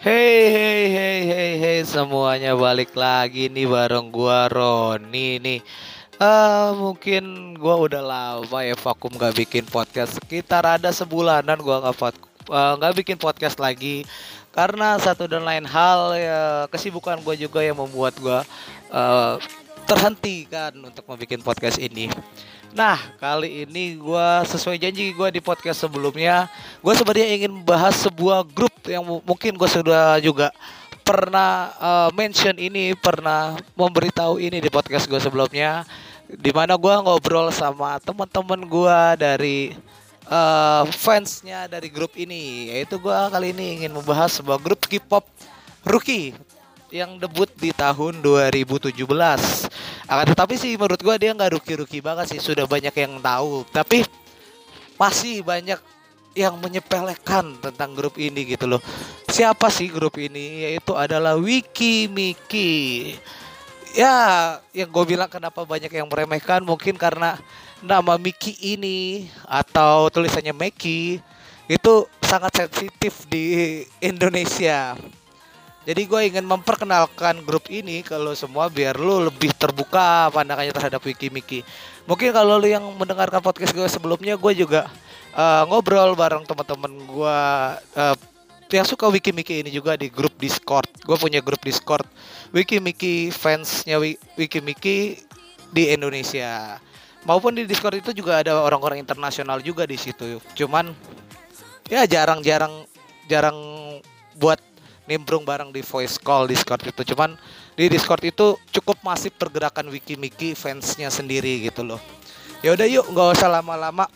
Hey hey hey hey hey semuanya balik lagi nih bareng gua Roni nih. Ah mungkin gua udah lama ya vakum gak bikin podcast sekitar ada sebulanan gua nggak uh, nggak bikin podcast lagi karena satu dan lain hal ya kesibukan gue juga yang membuat gue uh, terhenti kan untuk membuat podcast ini. Nah kali ini gue sesuai janji gue di podcast sebelumnya gue sebenarnya ingin membahas sebuah grup yang mungkin gue sudah juga pernah uh, mention ini pernah memberitahu ini di podcast gue sebelumnya di mana gue ngobrol sama teman-teman gue dari uh, fansnya dari grup ini yaitu gue kali ini ingin membahas sebuah grup K-pop rookie yang debut di tahun 2017. Akan tetapi sih menurut gue dia nggak ruki-ruki banget sih, sudah banyak yang tahu. Tapi masih banyak yang menyepelekan tentang grup ini gitu loh. Siapa sih grup ini? Yaitu adalah Wiki Miki. Ya, yang gue bilang kenapa banyak yang meremehkan mungkin karena nama Miki ini atau tulisannya Meki itu sangat sensitif di Indonesia. Jadi gue ingin memperkenalkan grup ini kalau semua biar lu lebih terbuka pandangannya terhadap Wiki Miki. Mungkin kalau lu yang mendengarkan podcast gue sebelumnya, gue juga uh, ngobrol bareng teman-teman gue uh, yang suka Wiki Miki ini juga di grup Discord. Gue punya grup Discord Wiki Miki fansnya Wiki Miki di Indonesia. Maupun di Discord itu juga ada orang-orang internasional juga di situ. Cuman ya jarang-jarang jarang buat nimbrung bareng di voice call Discord itu. Cuman di Discord itu cukup masif pergerakan Wiki Miki fansnya sendiri gitu loh. Ya udah yuk nggak usah lama-lama.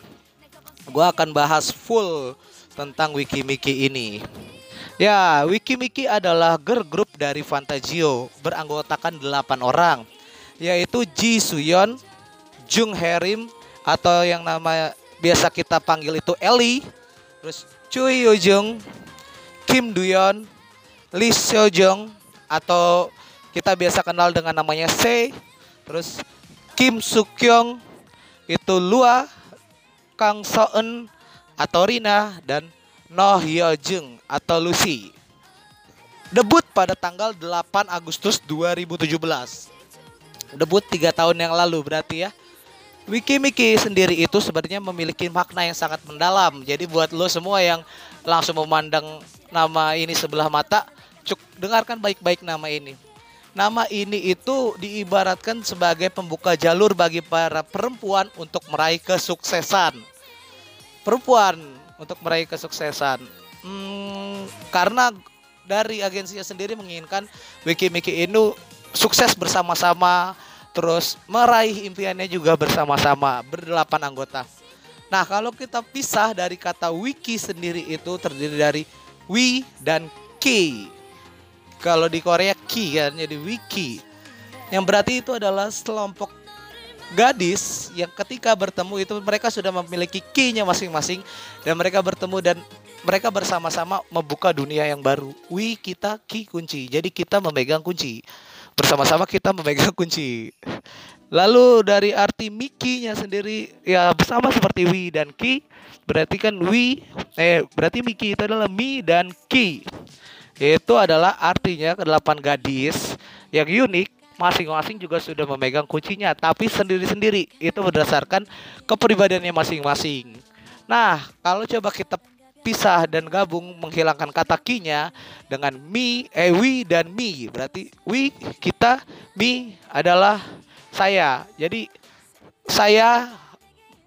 Gua akan bahas full tentang Wiki Miki ini. Ya, Wiki Miki adalah girl group dari Fantagio beranggotakan 8 orang yaitu Ji Suyeon, Jung Herim atau yang nama biasa kita panggil itu Ellie, terus Choi Yoo Jung, Kim Duyon, Lee Seo Jung atau kita biasa kenal dengan namanya Se, terus Kim Suk Kyung itu Lua, Kang Eun atau Rina dan No Hyo Jung atau Lucy. Debut pada tanggal 8 Agustus 2017. Debut tiga tahun yang lalu berarti ya. Wiki Miki sendiri itu sebenarnya memiliki makna yang sangat mendalam. Jadi buat lo semua yang langsung memandang nama ini sebelah mata, Cuk, dengarkan baik-baik nama ini. Nama ini itu diibaratkan sebagai pembuka jalur bagi para perempuan untuk meraih kesuksesan. Perempuan untuk meraih kesuksesan. Hmm, karena dari agensinya sendiri menginginkan Wiki Miki ini sukses bersama-sama, terus meraih impiannya juga bersama-sama berdelapan anggota. Nah, kalau kita pisah dari kata wiki sendiri itu terdiri dari wi dan ki kalau di Korea ki kan jadi wiki yang berarti itu adalah sekelompok gadis yang ketika bertemu itu mereka sudah memiliki kinya masing-masing dan mereka bertemu dan mereka bersama-sama membuka dunia yang baru. Wi kita ki kunci. Jadi kita memegang kunci. Bersama-sama kita memegang kunci. Lalu dari arti Miki-nya sendiri ya bersama seperti Wi dan Ki berarti kan Wi eh berarti Miki itu adalah Mi dan Ki. Itu adalah artinya kedelapan gadis yang unik masing-masing juga sudah memegang kuncinya tapi sendiri-sendiri itu berdasarkan kepribadiannya masing-masing. Nah, kalau coba kita pisah dan gabung menghilangkan kata kinya dengan mi, eh we dan mi. Berarti we kita, mi adalah saya. Jadi saya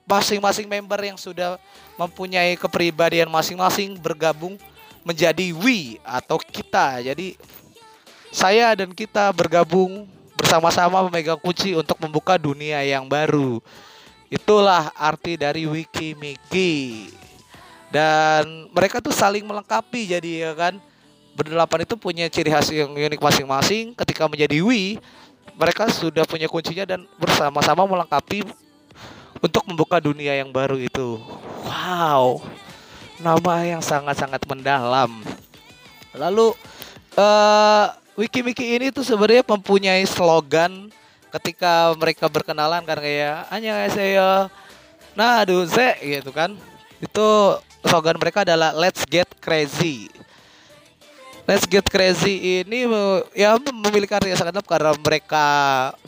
masing-masing member yang sudah mempunyai kepribadian masing-masing bergabung menjadi we atau kita. Jadi saya dan kita bergabung bersama-sama memegang kunci untuk membuka dunia yang baru. Itulah arti dari Wiki Miki. Dan mereka tuh saling melengkapi jadi ya kan. Berdelapan itu punya ciri khas yang unik masing-masing. Ketika menjadi we, mereka sudah punya kuncinya dan bersama-sama melengkapi untuk membuka dunia yang baru itu. Wow nama yang sangat-sangat mendalam. Lalu uh, Wiki Wiki ini tuh sebenarnya mempunyai slogan ketika mereka berkenalan kan kayak hanya saya nah aduh ze gitu kan. Itu slogan mereka adalah let's get crazy. Let's Get Crazy ini ya memiliki arti yang sangat dalam karena mereka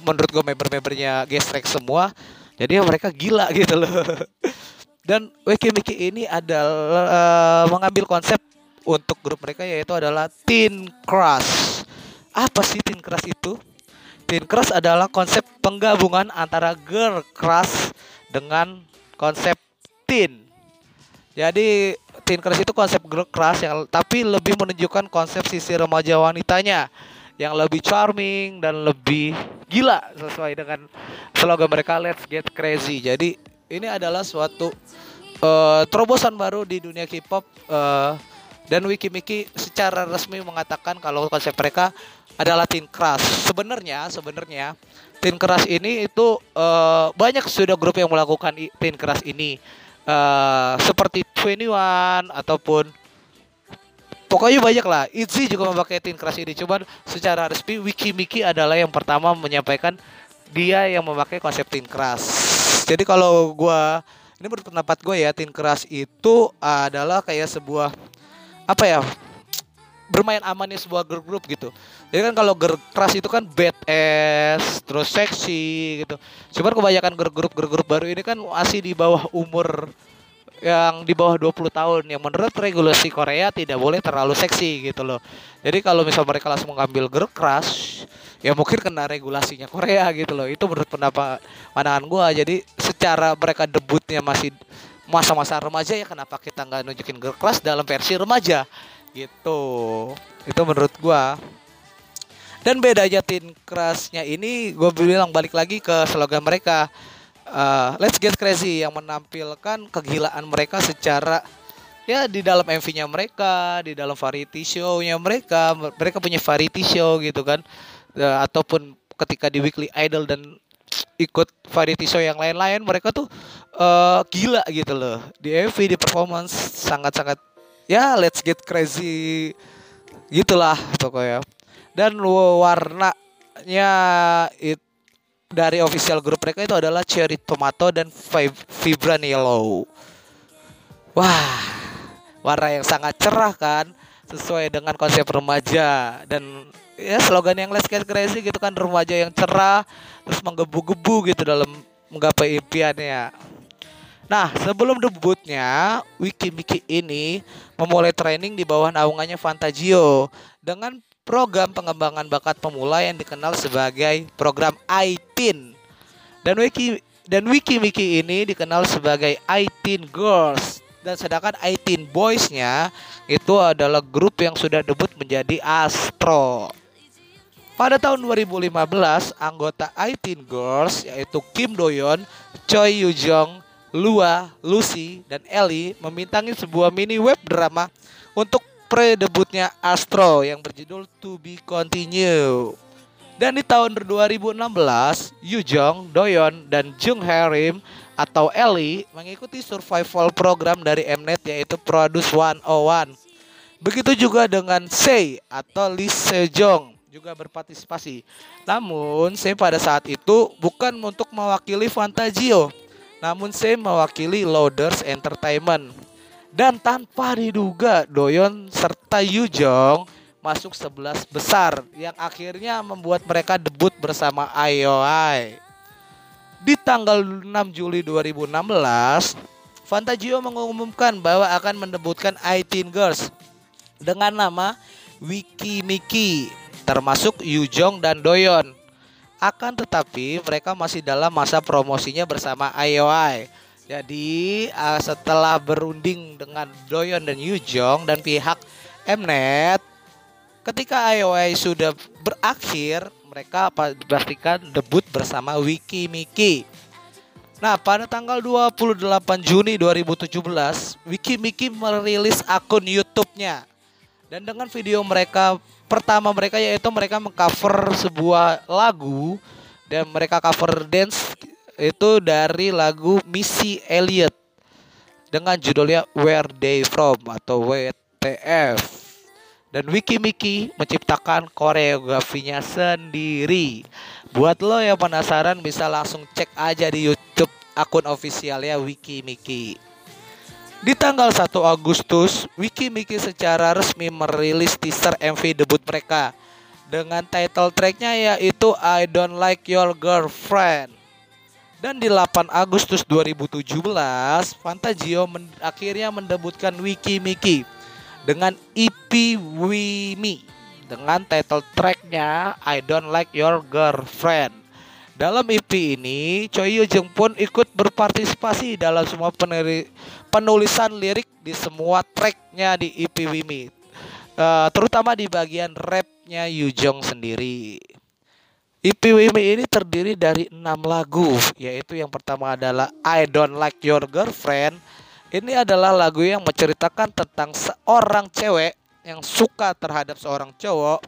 menurut gue member-membernya gestrek semua. Jadi ya mereka gila gitu loh. Dan Wiki Miki ini adalah uh, mengambil konsep untuk grup mereka yaitu adalah Teen Crush. Apa sih Teen Crush itu? Teen Crush adalah konsep penggabungan antara girl crush dengan konsep teen. Jadi teen crush itu konsep girl crush yang tapi lebih menunjukkan konsep sisi remaja wanitanya yang lebih charming dan lebih gila sesuai dengan slogan mereka Let's Get Crazy. Jadi ini adalah suatu uh, terobosan baru di dunia K-pop uh, dan Wikimiki secara resmi mengatakan kalau konsep mereka adalah teen crush. Sebenarnya sebenarnya teen crush ini itu uh, banyak sudah grup yang melakukan teen crush ini uh, seperti 21 ataupun pokoknya banyak lah. Itzy juga memakai Teen Crush ini. Cuman secara resmi Wikimiki adalah yang pertama menyampaikan dia yang memakai konsep Teen Crush. Jadi kalau gua ini menurut pendapat gue ya Teen Crush itu adalah kayak sebuah apa ya bermain amannya sebuah grup grup gitu. Jadi kan kalau girl crush itu kan badass, terus seksi gitu. Cuman kebanyakan grup grup grup grup baru ini kan masih di bawah umur yang di bawah 20 tahun yang menurut regulasi Korea tidak boleh terlalu seksi gitu loh. Jadi kalau misal mereka langsung mengambil girl crush ya mungkin kena regulasinya Korea gitu loh. Itu menurut pendapat pandangan gua. Jadi secara mereka debutnya masih masa-masa remaja ya kenapa kita nggak nunjukin girl crush dalam versi remaja gitu. Itu menurut gua. Dan bedanya teen crushnya ini gue bilang balik lagi ke slogan mereka uh, Let's Get Crazy yang menampilkan kegilaan mereka secara ya di dalam MV-nya mereka, di dalam variety show-nya mereka, mereka punya variety show gitu kan. Uh, ataupun ketika di Weekly Idol dan ikut variety show yang lain-lain mereka tuh uh, gila gitu loh. Di MV di performance sangat-sangat ya let's get crazy gitulah pokoknya. Dan warnanya itu dari official grup mereka itu adalah cherry tomato dan vibrant yellow. Wah, warna yang sangat cerah kan, sesuai dengan konsep remaja dan ya slogan yang Let's Get Crazy gitu kan remaja yang cerah terus menggebu-gebu gitu dalam menggapai impiannya. Nah, sebelum debutnya, Wiki Miki ini memulai training di bawah naungannya Fantagio dengan program pengembangan bakat pemula yang dikenal sebagai program iTeen. Dan Wiki dan Wiki Wiki ini dikenal sebagai iTeen Girls dan sedangkan iTeen Boys-nya itu adalah grup yang sudah debut menjadi Astro. Pada tahun 2015, anggota iTeen Girls yaitu Kim Doyon, Choi Yoo Lua, Lucy, dan Ellie memintangi sebuah mini web drama untuk pre-debutnya Astro yang berjudul To Be Continue. Dan di tahun 2016, Yu Jong, Doyon, dan Jung Harim atau Ellie mengikuti survival program dari Mnet yaitu Produce 101. Begitu juga dengan Sei atau Lee Sejong juga berpartisipasi. Namun, Sei pada saat itu bukan untuk mewakili Fantagio, namun Sei mewakili Loaders Entertainment. Dan tanpa diduga Doyon serta Yujong masuk 11 besar yang akhirnya membuat mereka debut bersama IOI. Di tanggal 6 Juli 2016, Fantagio mengumumkan bahwa akan mendebutkan I-Teen Girls dengan nama Wiki Miki termasuk Yujong dan Doyon. Akan tetapi mereka masih dalam masa promosinya bersama IOI jadi uh, setelah berunding dengan Doyon dan Yujong dan pihak Mnet, ketika IOI sudah berakhir, mereka pastikan debut bersama Wiki Miki. Nah, pada tanggal 28 Juni 2017, Wiki Miki merilis akun YouTube-nya. Dan dengan video mereka pertama mereka yaitu mereka mengcover sebuah lagu dan mereka cover dance itu dari lagu Missy Elliott dengan judulnya Where They From atau WTF. Dan Wiki Miki menciptakan koreografinya sendiri. Buat lo yang penasaran bisa langsung cek aja di YouTube akun ofisialnya Wiki Miki. Di tanggal 1 Agustus, Wiki Miki secara resmi merilis teaser MV debut mereka dengan title tracknya yaitu I Don't Like Your Girlfriend. Dan di 8 Agustus 2017, Fantagio men akhirnya mendebutkan Wiki Miki dengan EP We Me dengan title tracknya I Don't Like Your Girlfriend. Dalam EP ini, Choi Yoo Jung pun ikut berpartisipasi dalam semua penulisan lirik di semua tracknya di EP Wimi, uh, terutama di bagian rapnya Yoo Jung sendiri. EP Wimi ini terdiri dari enam lagu, yaitu yang pertama adalah I Don't Like Your Girlfriend. Ini adalah lagu yang menceritakan tentang seorang cewek yang suka terhadap seorang cowok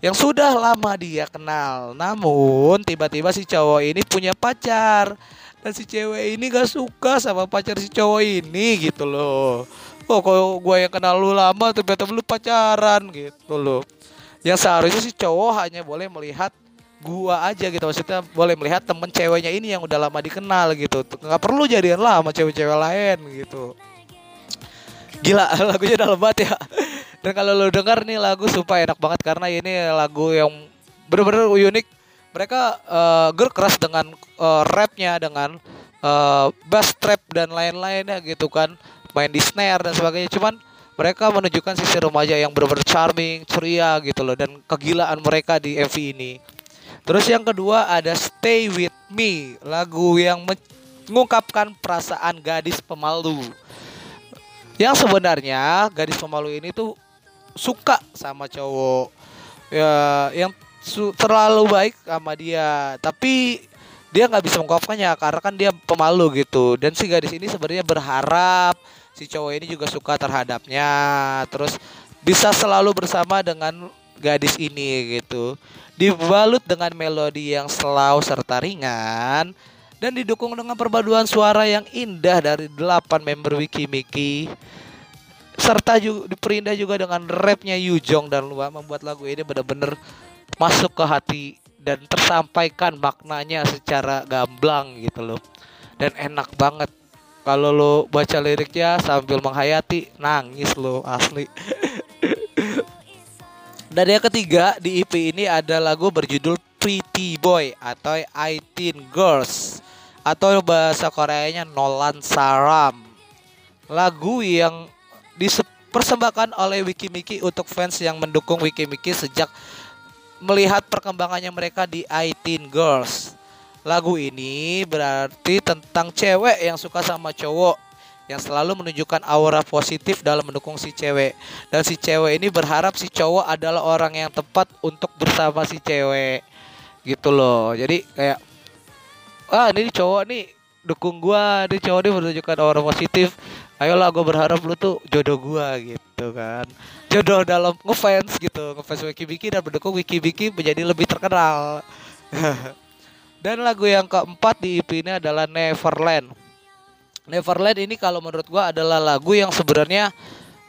yang sudah lama dia kenal. Namun tiba-tiba si cowok ini punya pacar dan si cewek ini gak suka sama pacar si cowok ini gitu loh. Oh kalau gue yang kenal lu lama ternyata lu pacaran gitu loh. Yang seharusnya si cowok hanya boleh melihat gua aja gitu. Maksudnya boleh melihat temen ceweknya ini yang udah lama dikenal gitu. Nggak perlu jadian lah sama cewek-cewek lain gitu. Gila lagunya dalam banget ya. Dan kalau lo denger nih lagu supaya enak banget. Karena ini lagu yang bener-bener unik. Mereka uh, ger keras dengan uh, rapnya dengan uh, bass trap dan lain-lainnya gitu kan. Main di snare dan sebagainya. Cuman mereka menunjukkan sisi remaja yang benar-benar charming, ceria gitu loh. Dan kegilaan mereka di MV ini. Terus yang kedua ada Stay With Me, lagu yang mengungkapkan perasaan gadis pemalu. Yang sebenarnya gadis pemalu ini tuh suka sama cowok. Ya yang terlalu baik sama dia tapi dia nggak bisa mengungkapkannya karena kan dia pemalu gitu. Dan si gadis ini sebenarnya berharap si cowok ini juga suka terhadapnya. Terus bisa selalu bersama dengan gadis ini gitu dibalut dengan melodi yang slow serta ringan dan didukung dengan perpaduan suara yang indah dari delapan member Wiki Miki serta juga diperindah juga dengan rapnya Yujong dan Lua membuat lagu ini benar-benar masuk ke hati dan tersampaikan maknanya secara gamblang gitu loh. Dan enak banget. Kalau lo baca liriknya sambil menghayati nangis lo asli dan yang ketiga di EP ini ada lagu berjudul Pretty Boy atau I Teen Girls atau bahasa Koreanya Nolan Saram lagu yang dipersembahkan oleh Wikimiki untuk fans yang mendukung Wikimiki sejak melihat perkembangannya mereka di I Teen Girls. Lagu ini berarti tentang cewek yang suka sama cowok yang selalu menunjukkan aura positif dalam mendukung si cewek. Dan si cewek ini berharap si cowok adalah orang yang tepat untuk bersama si cewek. Gitu loh. Jadi kayak ah ini cowok nih dukung gua ini cowok ini menunjukkan aura positif. Ayolah gue berharap lu tuh jodoh gue gitu kan. Jodoh dalam ngefans gitu ngefans Wiki Biki dan mendukung Wiki Biki menjadi lebih terkenal. Dan lagu yang keempat di EP ini adalah Neverland Neverland ini kalau menurut gue adalah lagu yang sebenarnya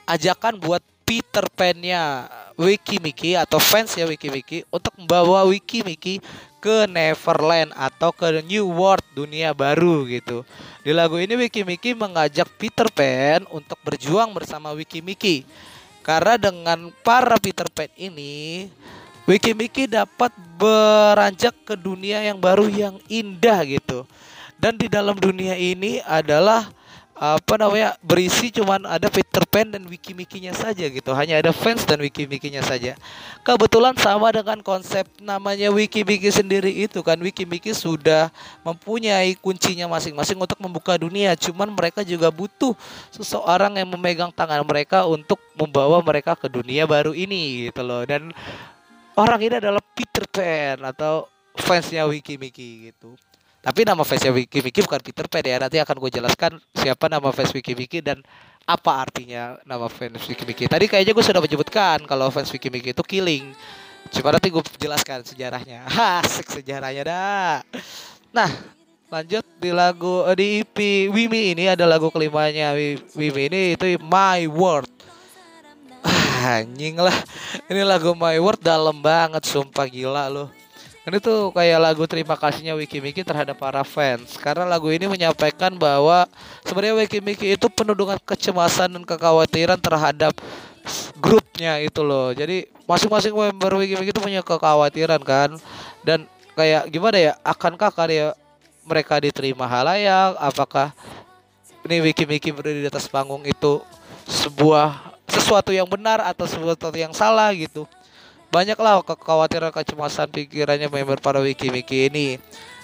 ajakan buat Peter Pan-nya Wiki Miki atau fans ya Wiki Miki untuk membawa Wiki Miki ke Neverland atau ke New World dunia baru gitu. Di lagu ini Wiki Miki mengajak Peter Pan untuk berjuang bersama Wiki Miki. Karena dengan para Peter Pan ini Wiki Miki dapat beranjak ke dunia yang baru yang indah gitu. Dan di dalam dunia ini adalah apa namanya berisi cuman ada Peter Pan dan Wiki Mikinya saja gitu. Hanya ada fans dan Wiki Mikinya saja. Kebetulan sama dengan konsep namanya Wiki Miki sendiri itu kan. Wiki Miki sudah mempunyai kuncinya masing-masing untuk membuka dunia. Cuman mereka juga butuh seseorang yang memegang tangan mereka untuk membawa mereka ke dunia baru ini gitu loh. Dan orang ini adalah Peter Pan atau fansnya Wiki Miki gitu tapi nama fansnya Wiki Wiki bukan Peter Pan ya. Nanti akan gue jelaskan siapa nama fans Wiki Wiki dan apa artinya nama fans Wiki Wiki. Tadi kayaknya gue sudah menyebutkan kalau fans Wiki Wiki itu killing. Cuma nanti gue jelaskan sejarahnya. Asik sejarahnya dah. Nah, lanjut di lagu eh, di EP Wimi ini ada lagu kelimanya Wimi ini itu My World. Ah, anjing lah. Ini lagu My World dalam banget sumpah gila loh ini tuh kayak lagu terima kasihnya Wiki Miki terhadap para fans. Karena lagu ini menyampaikan bahwa sebenarnya Wiki Miki itu penuh dengan kecemasan dan kekhawatiran terhadap grupnya itu loh. Jadi masing-masing member Wiki Miki itu punya kekhawatiran kan? Dan kayak gimana ya? Akankah karya mereka diterima halayak? Apakah ini Wiki Miki berdiri di atas panggung itu sebuah sesuatu yang benar atau sesuatu yang salah gitu banyaklah kekhawatiran kecemasan pikirannya member para wiki-wiki ini.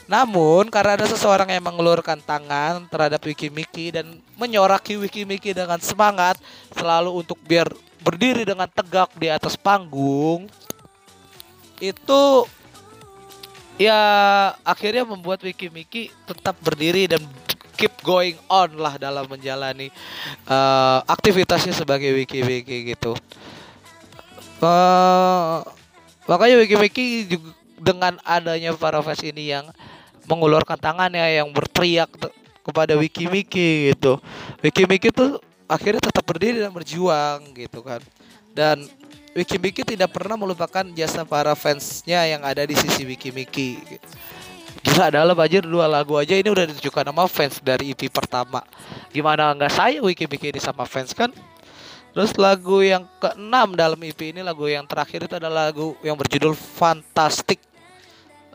Namun karena ada seseorang yang mengelurkan tangan terhadap wiki-wiki dan menyoraki wiki-wiki dengan semangat selalu untuk biar berdiri dengan tegak di atas panggung itu ya akhirnya membuat wiki-wiki tetap berdiri dan keep going on lah dalam menjalani uh, aktivitasnya sebagai wiki-wiki gitu. Uh, makanya wiki-wiki juga dengan adanya para fans ini yang mengulurkan tangannya yang berteriak kepada wiki-wiki gitu. Wiki-wiki tuh akhirnya tetap berdiri dan berjuang gitu kan. Dan wiki-wiki tidak pernah melupakan jasa para fansnya yang ada di sisi wiki-wiki. Gila dalam aja dua lagu aja ini udah ditujukan sama fans dari EP pertama. Gimana nggak saya wiki-wiki ini sama fans kan? Terus lagu yang keenam dalam EP ini lagu yang terakhir itu adalah lagu yang berjudul Fantastic.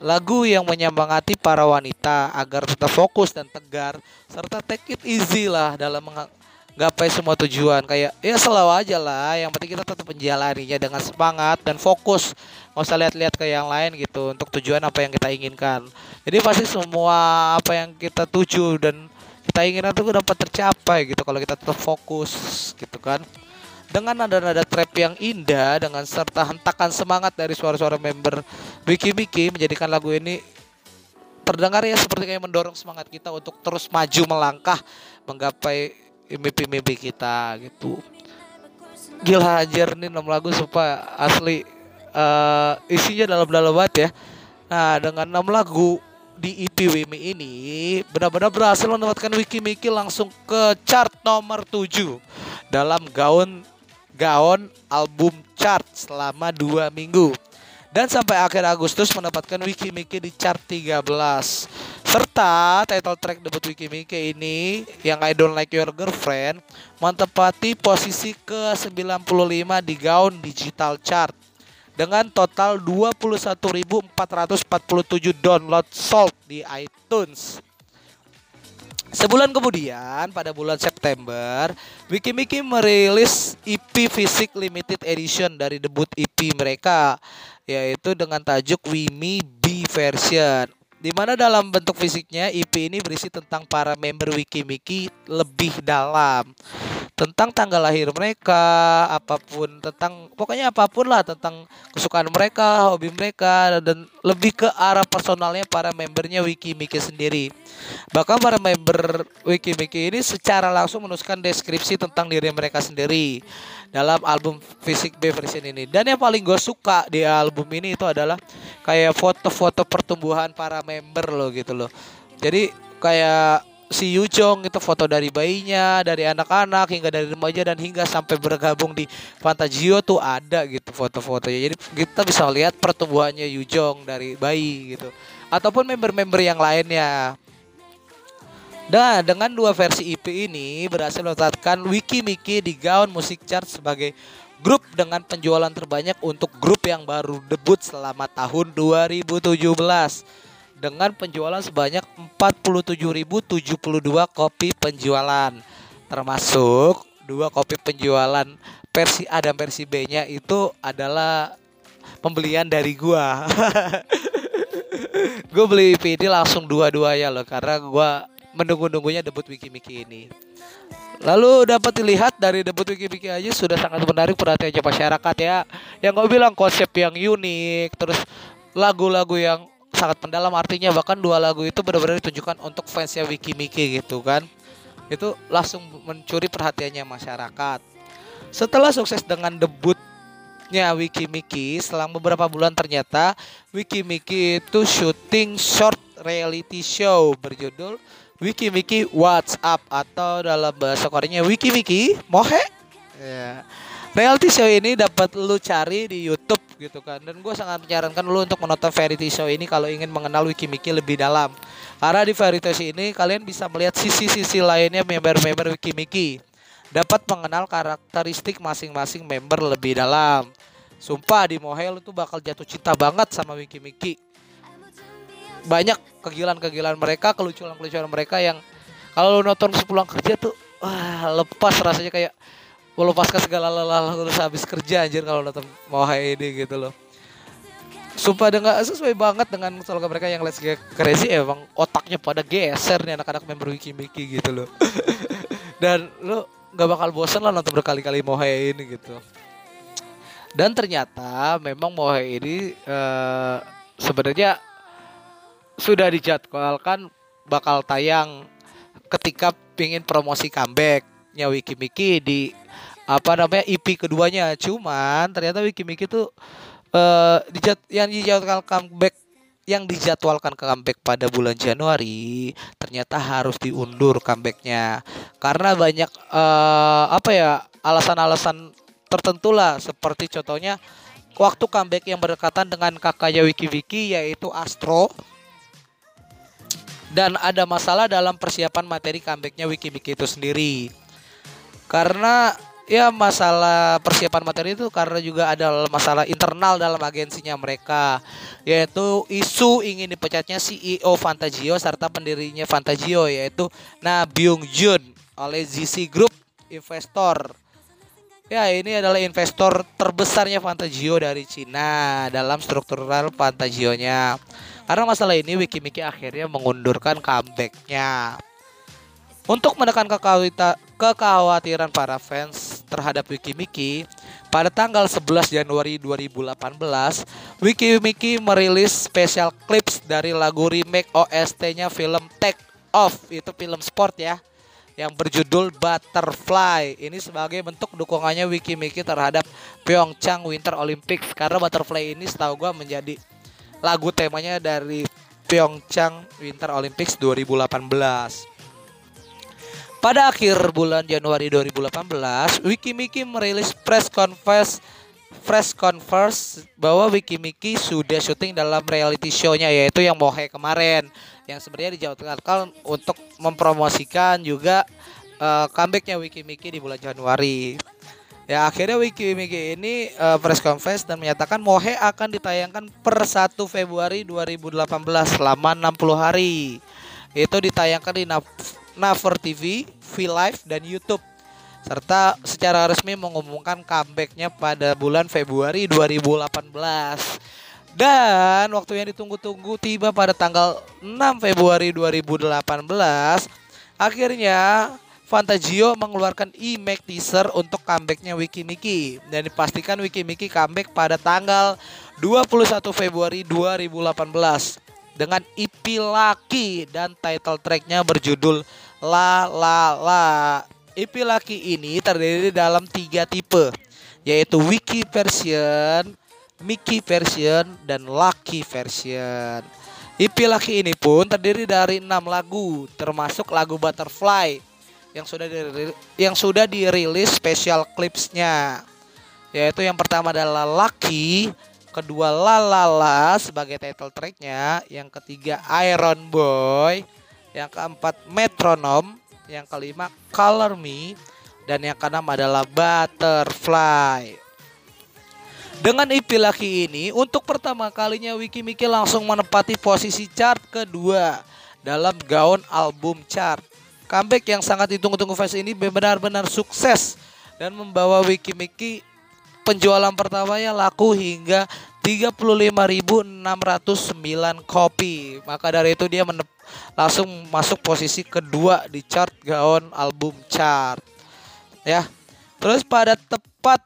Lagu yang menyemangati para wanita agar tetap fokus dan tegar serta take it easy lah dalam menggapai semua tujuan. Kayak ya selalu aja lah yang penting kita tetap menjalaninya dengan semangat dan fokus. Nggak usah lihat-lihat ke yang lain gitu untuk tujuan apa yang kita inginkan. Jadi pasti semua apa yang kita tuju dan kita inginkan itu dapat tercapai gitu kalau kita tetap fokus gitu kan dengan nada-nada trap yang indah dengan serta hentakan semangat dari suara-suara member Wiki Wiki menjadikan lagu ini terdengar ya seperti kayak mendorong semangat kita untuk terus maju melangkah menggapai mimpi-mimpi kita gitu. Gila anjir nih 6 lagu supaya asli uh, isinya dalam-dalam banget ya. Nah, dengan 6 lagu di EP Wimi ini benar-benar berhasil menempatkan Wiki Miki langsung ke chart nomor 7 dalam gaun gaon album chart selama dua minggu. Dan sampai akhir Agustus mendapatkan Wiki di chart 13 serta title track debut Wiki ini yang I Don't Like Your Girlfriend menempati posisi ke-95 di gaun digital chart. Dengan total 21.447 download sold di iTunes. Sebulan kemudian, pada bulan September, Wikimiki merilis EP Fisik Limited Edition dari debut EP mereka, yaitu dengan tajuk Wimi B Version. Di mana dalam bentuk fisiknya EP ini berisi tentang para member Wikimiki lebih dalam tentang tanggal lahir mereka, apa pun tentang pokoknya apa pun lah tentang kesukaan mereka, hobi mereka dan lebih ke arah personalnya para membernya Wikimiki sendiri. Bahkan para member Wikimiki ini secara langsung menuliskan deskripsi tentang diri mereka sendiri dalam album Fisik B version ini. Dan yang paling gue suka di album ini itu adalah kayak foto-foto pertumbuhan para member loh gitu loh. Jadi kayak si Yujong itu foto dari bayinya, dari anak-anak hingga dari remaja dan hingga sampai bergabung di Fantagio tuh ada gitu foto-fotonya. Jadi kita bisa lihat pertumbuhannya Yujong dari bayi gitu. Ataupun member-member yang lainnya. Dan dengan dua versi EP ini berhasil meletakkan Wiki Miki di gaun musik chart sebagai grup dengan penjualan terbanyak untuk grup yang baru debut selama tahun 2017 dengan penjualan sebanyak 47.072 kopi penjualan termasuk dua kopi penjualan versi A dan versi B-nya itu adalah pembelian dari gua. gue beli PD langsung dua-dua ya loh karena gua menunggu-nunggunya debut Wiki Miki ini. Lalu dapat dilihat dari debut Wiki Miki aja sudah sangat menarik perhatiannya masyarakat ya. Yang gue bilang konsep yang unik, terus lagu-lagu yang sangat mendalam artinya bahkan dua lagu itu benar-benar ditujukan untuk fansnya Wiki Miki gitu kan itu langsung mencuri perhatiannya masyarakat setelah sukses dengan debutnya Wiki Miki selang beberapa bulan ternyata Wiki Miki itu syuting short reality show berjudul Wiki Miki What's Up atau dalam bahasa Koreanya Wiki Miki Mohe. Ya. Reality show ini dapat lu cari di YouTube gitu kan. Dan gue sangat menyarankan lu untuk menonton variety show ini kalau ingin mengenal Wikimiki lebih dalam. Karena di variety show ini kalian bisa melihat sisi-sisi lainnya member-member Wikimiki dapat mengenal karakteristik masing-masing member lebih dalam. Sumpah di Mohe lu tuh bakal jatuh cinta banget sama Wikimiki banyak kegilaan-kegilaan mereka kelucuan-kelucuan mereka yang kalau lu nonton sepulang kerja tuh wah lepas rasanya kayak melepaskan segala lelah terus habis kerja anjir kalau nonton mau ini gitu loh Sumpah dengan sesuai banget dengan slogan mereka yang Let's Get Crazy emang otaknya pada geser nih anak-anak member Wiki Miki gitu loh. Dan lu gak bakal bosen lah nonton berkali-kali Mohe ini gitu. Dan ternyata memang Mohe ini uh, sebenarnya sudah dijadwalkan bakal tayang ketika pingin promosi comebacknya Wiki Miki di apa namanya EP keduanya. Cuman ternyata Wiki Miki tuh uh, dijat yang dijadwalkan comeback yang dijadwalkan comeback pada bulan Januari ternyata harus diundur comebacknya. Karena banyak uh, apa ya alasan-alasan tertentu lah. Seperti contohnya waktu comeback yang berdekatan dengan kakaknya Wiki Wiki yaitu Astro dan ada masalah dalam persiapan materi comebacknya Wiki Wiki itu sendiri. Karena ya masalah persiapan materi itu karena juga ada masalah internal dalam agensinya mereka. Yaitu isu ingin dipecatnya CEO Fantagio serta pendirinya Fantagio yaitu Na Byung Jun oleh ZC Group investor ya ini adalah investor terbesarnya Fantagio dari Cina dalam struktural Fantagionya. Karena masalah ini Wikimiki akhirnya mengundurkan comebacknya. Untuk menekan kekhawatiran para fans terhadap Wikimiki, pada tanggal 11 Januari 2018, Wikimiki merilis special clips dari lagu remake OST-nya film Take Off, itu film sport ya, yang berjudul Butterfly. Ini sebagai bentuk dukungannya Wikimiki terhadap Pyeongchang Winter Olympics karena Butterfly ini setahu gue menjadi lagu temanya dari Pyeongchang Winter Olympics 2018. Pada akhir bulan Januari 2018, Wikimiki merilis press conference press conference bahwa Wikimiki sudah syuting dalam reality show-nya yaitu yang Mohe kemarin yang sebenarnya dijadwalkan untuk mempromosikan juga uh, comebacknya Wikimiki di bulan Januari. Ya akhirnya Wikimiki ini uh, press conference dan menyatakan Mohe akan ditayangkan per 1 Februari 2018 selama 60 hari. Itu ditayangkan di Naver TV, V Live, dan YouTube serta secara resmi mengumumkan comebacknya pada bulan Februari 2018. Dan waktu yang ditunggu-tunggu tiba pada tanggal 6 Februari 2018. Akhirnya Fantagio mengeluarkan e-make teaser untuk comebacknya Wikimiki dan dipastikan Wikimiki comeback pada tanggal 21 Februari 2018 dengan EP Laki dan title tracknya berjudul La La La. EP Laki ini terdiri dalam tiga tipe yaitu Wiki version, Mickey version, dan Lucky version. EP Laki ini pun terdiri dari enam lagu termasuk lagu Butterfly yang sudah dirilis, yang sudah dirilis special clipsnya yaitu yang pertama adalah Lucky, kedua La La La sebagai title tracknya, yang ketiga Iron Boy, yang keempat metronom, yang kelima color me, dan yang keenam adalah butterfly. Dengan EP laki ini, untuk pertama kalinya Wiki Miki langsung menempati posisi chart kedua dalam gaun album chart. Comeback yang sangat ditunggu-tunggu fans ini benar-benar sukses dan membawa Wiki Miki penjualan pertamanya laku hingga 35.609 kopi. Maka dari itu dia langsung masuk posisi kedua di chart gaon album chart. Ya. Terus pada tepat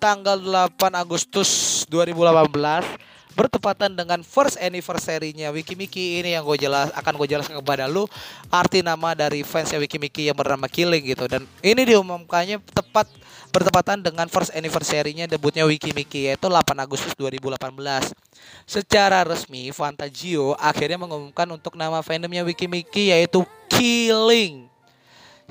tanggal 8 Agustus 2018 bertepatan dengan first anniversary-nya Wikimiki ini yang gue jelas akan gue jelaskan kepada lu arti nama dari fansnya Wikimiki yang bernama Killing gitu dan ini diumumkannya tepat bertepatan dengan first anniversary-nya debutnya Wikimiki yaitu 8 Agustus 2018. Secara resmi Fantagio akhirnya mengumumkan untuk nama fandomnya Wikimiki yaitu Killing.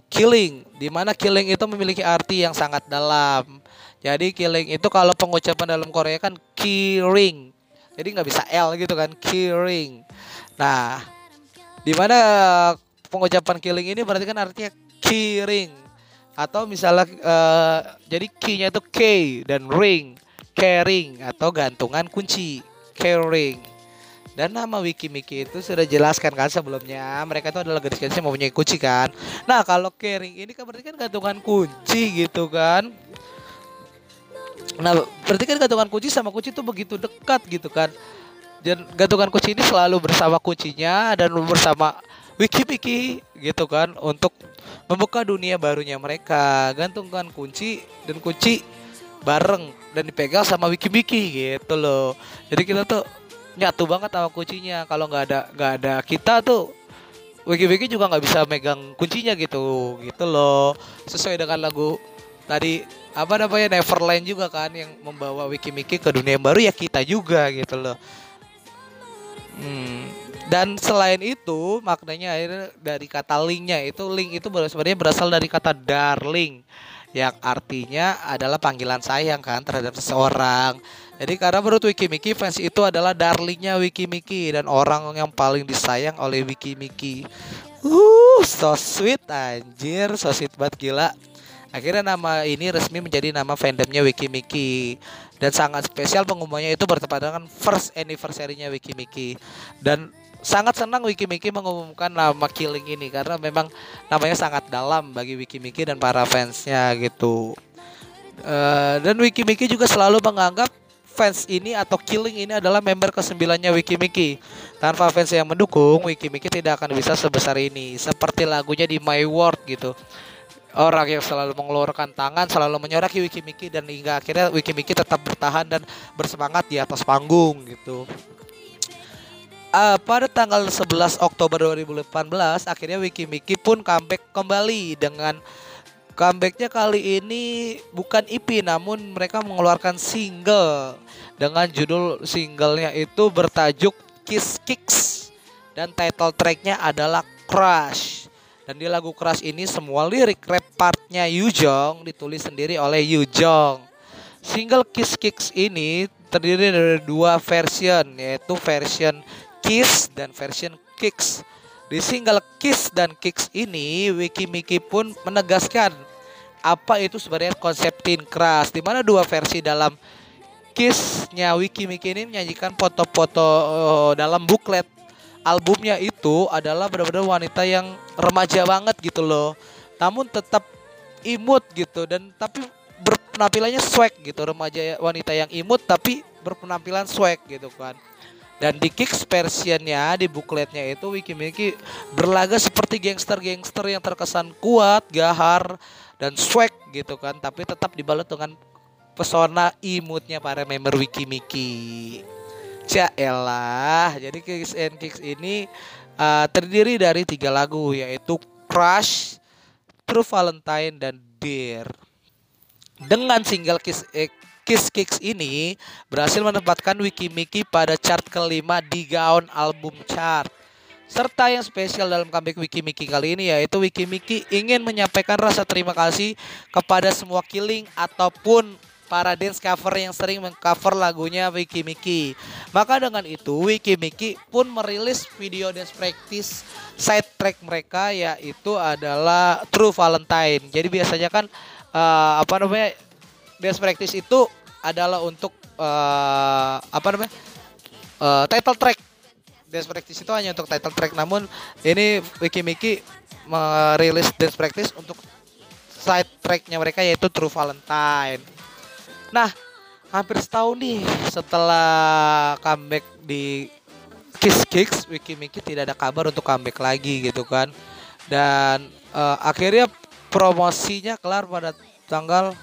killing di mana killing itu memiliki arti yang sangat dalam jadi killing itu kalau pengucapan dalam Korea kan killing. Jadi nggak bisa L gitu kan killing. Nah di mana pengucapan killing ini berarti kan artinya killing. Atau misalnya uh, jadi key-nya itu K dan ring caring atau gantungan kunci caring. Dan nama Wikimiki itu sudah jelaskan kan sebelumnya mereka itu adalah gadis-gadis yang mempunyai kunci kan. Nah kalau caring ini kan berarti kan gantungan kunci gitu kan nah berarti kan gantungan kunci sama kunci itu begitu dekat gitu kan. Dan gantungan kunci ini selalu bersama kuncinya dan bersama Wikimiki gitu kan untuk membuka dunia barunya mereka. Gantungkan kunci dan kunci bareng dan dipegang sama Wikimiki gitu loh. Jadi kita tuh nyatu banget sama kuncinya. Kalau nggak ada nggak ada kita tuh wiki-wiki juga nggak bisa megang kuncinya gitu gitu loh. Sesuai dengan lagu tadi apa namanya Neverland juga kan yang membawa wiki-wiki ke dunia yang baru ya kita juga gitu loh hmm. dan selain itu maknanya dari kata linknya itu link itu sebenarnya berasal dari kata darling yang artinya adalah panggilan sayang kan terhadap seseorang jadi karena menurut Wikimiki fans itu adalah darlingnya Wikimiki dan orang yang paling disayang oleh Wikimiki. Uh, so sweet anjir, so sweet banget gila. Akhirnya nama ini resmi menjadi nama fandomnya Wikimiki dan sangat spesial pengumumannya itu bertepatan dengan first anniversary-nya Wikimiki dan sangat senang Wikimiki mengumumkan nama Killing ini karena memang namanya sangat dalam bagi Wikimiki dan para fansnya gitu. Uh, dan Wikimiki juga selalu menganggap fans ini atau Killing ini adalah member kesembilannya Wikimiki. Tanpa fans yang mendukung, Wikimiki tidak akan bisa sebesar ini. Seperti lagunya di My World gitu. Orang yang selalu mengeluarkan tangan, selalu menyoraki Wikimiki dan hingga akhirnya Wikimiki tetap bertahan dan bersemangat di atas panggung gitu. Uh, pada tanggal 11 Oktober 2018 akhirnya Wikimiki pun comeback kembali dengan Comebacknya kali ini bukan EP namun mereka mengeluarkan single dengan judul singlenya itu bertajuk Kiss Kicks dan title tracknya adalah Crush. Dan di lagu Crush ini semua lirik rap partnya Jong ditulis sendiri oleh Jong. Single Kiss Kicks ini terdiri dari dua version yaitu version Kiss dan version Kicks. Di single Kiss dan Kicks ini Wiki Miki pun menegaskan apa itu sebenarnya konsep teen crush di mana dua versi dalam Kissnya Wiki Miki ini menyajikan foto-foto uh, dalam buklet albumnya itu adalah benar-benar wanita yang remaja banget gitu loh. Namun tetap imut gitu dan tapi berpenampilannya swag gitu. Remaja wanita yang imut tapi berpenampilan swag gitu kan. Dan di Kicks versionnya di bukletnya itu Wiki Miki berlaga seperti gangster-gangster yang terkesan kuat, gahar, dan swag gitu kan. Tapi tetap dibalut dengan pesona imutnya para member Wikimiki elah. Jadi Kicks and Kicks ini uh, terdiri dari tiga lagu yaitu Crush, True Valentine dan Dear. Dengan single Kiss eh, Kiss Kicks ini berhasil menempatkan Wikimiki pada chart kelima di gaun album chart. Serta yang spesial dalam comeback Wikimiki kali ini yaitu Wikimiki ingin menyampaikan rasa terima kasih kepada semua killing ataupun para dance cover yang sering mengcover lagunya Wikimiki. Maka dengan itu Wikimiki pun merilis video dance practice side track mereka yaitu adalah True Valentine. Jadi biasanya kan uh, apa namanya dance practice itu adalah untuk uh, apa namanya uh, title track Dance Practice itu hanya untuk title track namun ini Wikimiki merilis Dance Practice untuk side tracknya mereka yaitu True Valentine. Nah, hampir setahun nih setelah comeback di Kiss Kicks, Wikimiki tidak ada kabar untuk comeback lagi gitu kan. Dan uh, akhirnya promosinya kelar pada tanggal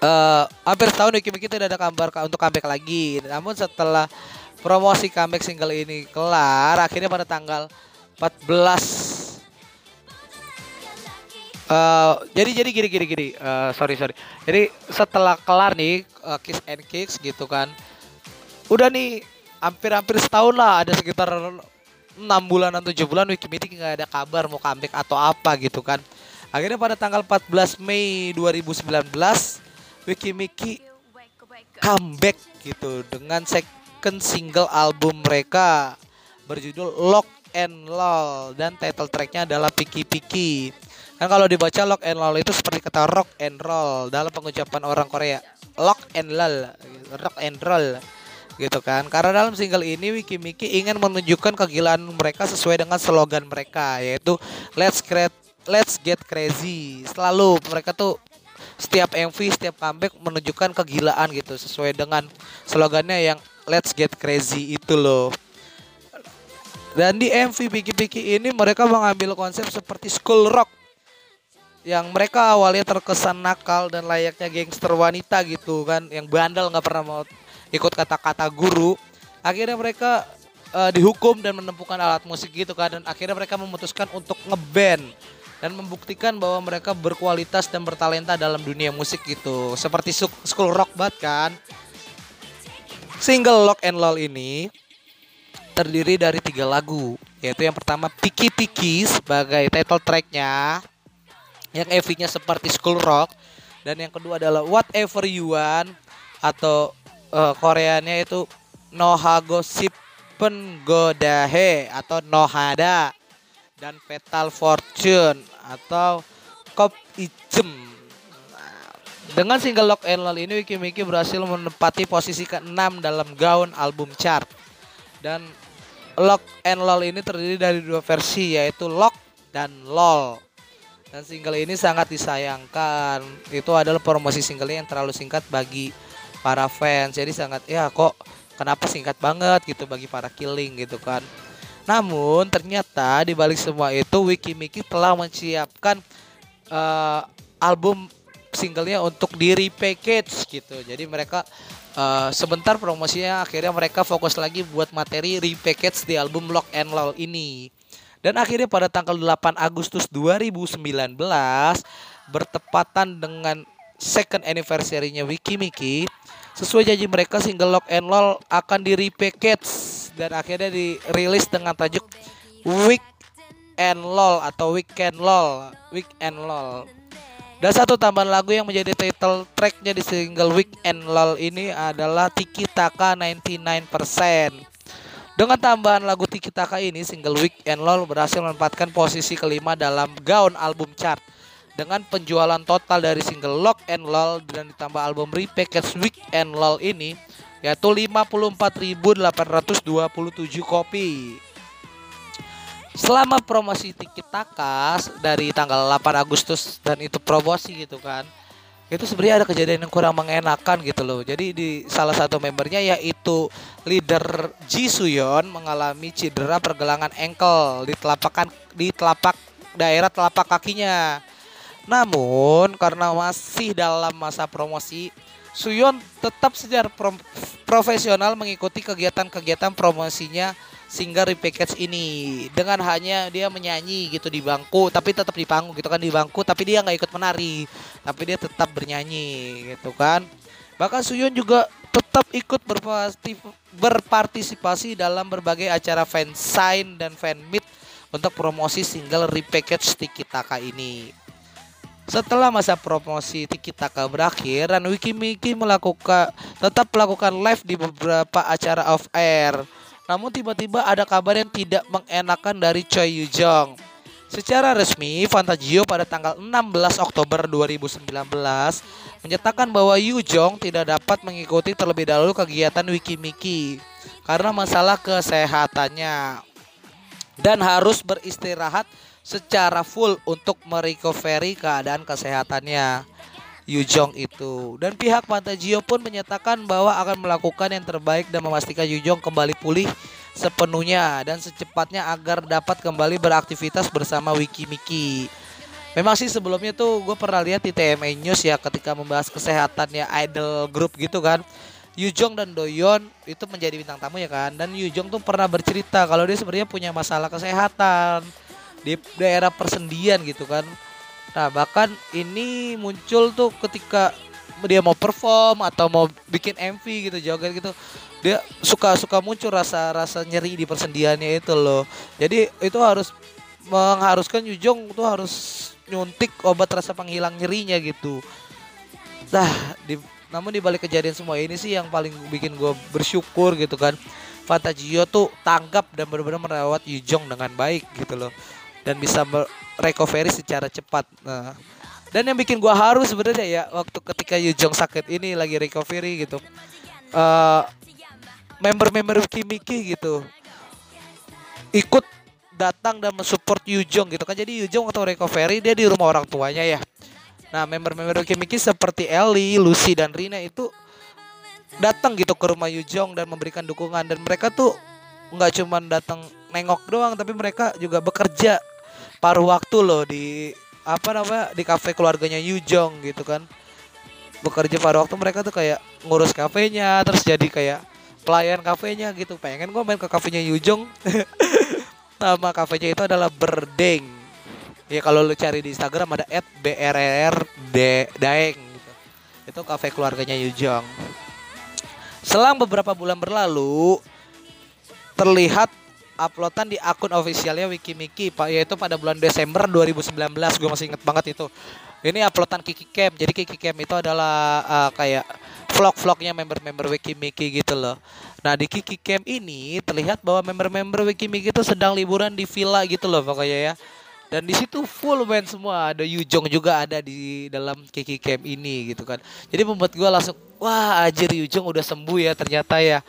uh, hampir setahun Wikimiki tidak ada kabar untuk comeback lagi. Namun setelah promosi comeback single ini kelar akhirnya pada tanggal 14 Uh, jadi jadi gini gini gini. Uh, sorry sorry. Jadi setelah kelar nih uh, kiss and kicks gitu kan udah nih hampir-hampir setahun lah ada sekitar enam bulan atau tujuh bulan Wikimiki nggak ada kabar mau comeback atau apa gitu kan. Akhirnya pada tanggal 14 Mei 2019 Wikimiki comeback gitu dengan second single album mereka berjudul Lock and Lol dan title tracknya adalah Piki Piki kan kalau dibaca Lock and Lol itu seperti kata rock and roll dalam pengucapan orang Korea. Lock and Lol rock and roll gitu kan. Karena dalam single ini Wiki Miki ingin menunjukkan kegilaan mereka sesuai dengan slogan mereka yaitu let's create let's get crazy. Selalu mereka tuh setiap MV setiap comeback menunjukkan kegilaan gitu sesuai dengan slogannya yang let's get crazy itu loh. Dan di MV Piki Piki ini mereka mengambil konsep seperti school rock yang mereka awalnya terkesan nakal dan layaknya gangster wanita gitu kan yang bandel nggak pernah mau ikut kata-kata guru. Akhirnya mereka uh, dihukum dan menemukan alat musik gitu kan dan akhirnya mereka memutuskan untuk ngeband dan membuktikan bahwa mereka berkualitas dan bertalenta dalam dunia musik gitu. Seperti school rock banget kan. Single Lock and Lol ini terdiri dari tiga lagu yaitu yang pertama Piki Piki sebagai title tracknya yang EV-nya seperti school rock dan yang kedua adalah Whatever You Want atau uh, Koreanya itu Nohago Sipen Godahe atau Nohada dan Petal Fortune atau Kop Ijem. dengan single Lock and Lol ini Wiki Miki berhasil menempati posisi ke-6 dalam gaun album chart. Dan Lock and Lol ini terdiri dari dua versi yaitu Lock dan LOL. Dan single ini sangat disayangkan. Itu adalah promosi singlenya yang terlalu singkat bagi para fans. Jadi sangat ya kok kenapa singkat banget? gitu bagi para killing gitu kan. Namun ternyata di balik semua itu Wiki Miki telah menyiapkan uh, album singlenya untuk di repackage gitu. Jadi mereka uh, sebentar promosinya akhirnya mereka fokus lagi buat materi repackage di album Lock and Loll ini dan akhirnya pada tanggal 8 Agustus 2019 bertepatan dengan second anniversary-nya Wiki Miki Sesuai janji mereka single Lock and Lol akan di repackage dan akhirnya dirilis dengan tajuk Week and LOL atau Weekend LOL, Week and LOL. Dan satu tambahan lagu yang menjadi title tracknya di single Week and LOL ini adalah Tiki Taka 99%. Dengan tambahan lagu Tiki Taka ini, single Week and LOL berhasil menempatkan posisi kelima dalam gaun album chart dengan penjualan total dari single Lock and Lol dan ditambah album repackage Week and Lol ini yaitu 54.827 kopi. Selama promosi Tiki Takas dari tanggal 8 Agustus dan itu promosi gitu kan. Itu sebenarnya ada kejadian yang kurang mengenakan gitu loh. Jadi di salah satu membernya yaitu leader Ji Suyon mengalami cedera pergelangan ankle di telapak di telapak daerah telapak kakinya. Namun karena masih dalam masa promosi, Suyon tetap secara pro profesional mengikuti kegiatan-kegiatan promosinya single repackage ini. Dengan hanya dia menyanyi gitu di bangku tapi tetap di panggung gitu kan di bangku tapi dia nggak ikut menari. Tapi dia tetap bernyanyi gitu kan. Bahkan Suyon juga tetap ikut berpartisipasi dalam berbagai acara fansign dan fan meet untuk promosi single repackage Tiki Taka ini. Setelah masa promosi Tiki Taka berakhir, dan Wikimiki melakukan tetap melakukan live di beberapa acara off air. Namun tiba-tiba ada kabar yang tidak mengenakan dari Choi Yu Jong. Secara resmi, Fantagio pada tanggal 16 Oktober 2019 menyatakan bahwa Yu Jong tidak dapat mengikuti terlebih dahulu kegiatan Wikimiki karena masalah kesehatannya dan harus beristirahat secara full untuk merecovery keadaan kesehatannya Yujong itu. Dan pihak Pantagio pun menyatakan bahwa akan melakukan yang terbaik dan memastikan Yujong kembali pulih sepenuhnya dan secepatnya agar dapat kembali beraktivitas bersama Wikimiki. Memang sih sebelumnya tuh gue pernah lihat di TMA News ya ketika membahas kesehatannya idol group gitu kan. Yujong dan Doyon itu menjadi bintang tamu ya kan dan Yujong tuh pernah bercerita kalau dia sebenarnya punya masalah kesehatan di daerah persendian gitu kan. Nah, bahkan ini muncul tuh ketika dia mau perform atau mau bikin MV gitu joget gitu dia suka suka muncul rasa rasa nyeri di persendiannya itu loh. Jadi itu harus mengharuskan Yujong tuh harus nyuntik obat rasa penghilang nyerinya gitu. Nah di namun di balik kejadian semua ini sih yang paling bikin gue bersyukur gitu kan Fantagio tuh tanggap dan benar-benar merawat Yujong dengan baik gitu loh. Dan bisa recovery secara cepat. Nah dan yang bikin gua haru sebenarnya ya waktu ketika Yujong sakit ini lagi recovery gitu. Uh, member-member Kimiki gitu ikut datang dan mensupport Yujong gitu kan. Jadi Yujong waktu recovery dia di rumah orang tuanya ya. Nah member-member Kimiki seperti Ellie, Lucy dan Rina itu datang gitu ke rumah Yujong dan memberikan dukungan. Dan mereka tuh nggak cuma datang nengok doang tapi mereka juga bekerja paruh waktu loh di apa namanya di kafe keluarganya Yujong gitu kan. Bekerja pada waktu mereka tuh kayak ngurus kafenya terus jadi kayak pelayan kafenya gitu. Pengen gue main ke kafenya Yujong nama kafenya itu adalah Berdeng. Ya kalau lu cari di Instagram ada at brr daeng gitu. Itu kafe keluarganya Yujong selang beberapa bulan berlalu terlihat uploadan di akun ofisialnya Wikimiki Pak yaitu pada bulan Desember 2019 gue masih inget banget itu. Ini uploadan Kiki Camp jadi Kiki Camp itu adalah uh, kayak vlog-vlognya member-member Wikimiki gitu loh. Nah di Kiki Camp ini terlihat bahwa member-member Wikimiki itu sedang liburan di villa gitu loh pokoknya ya. Dan di situ full band semua. Ada Yujong juga ada di dalam Kiki Camp ini gitu kan. Jadi membuat gue langsung wah ajir Yujong udah sembuh ya ternyata ya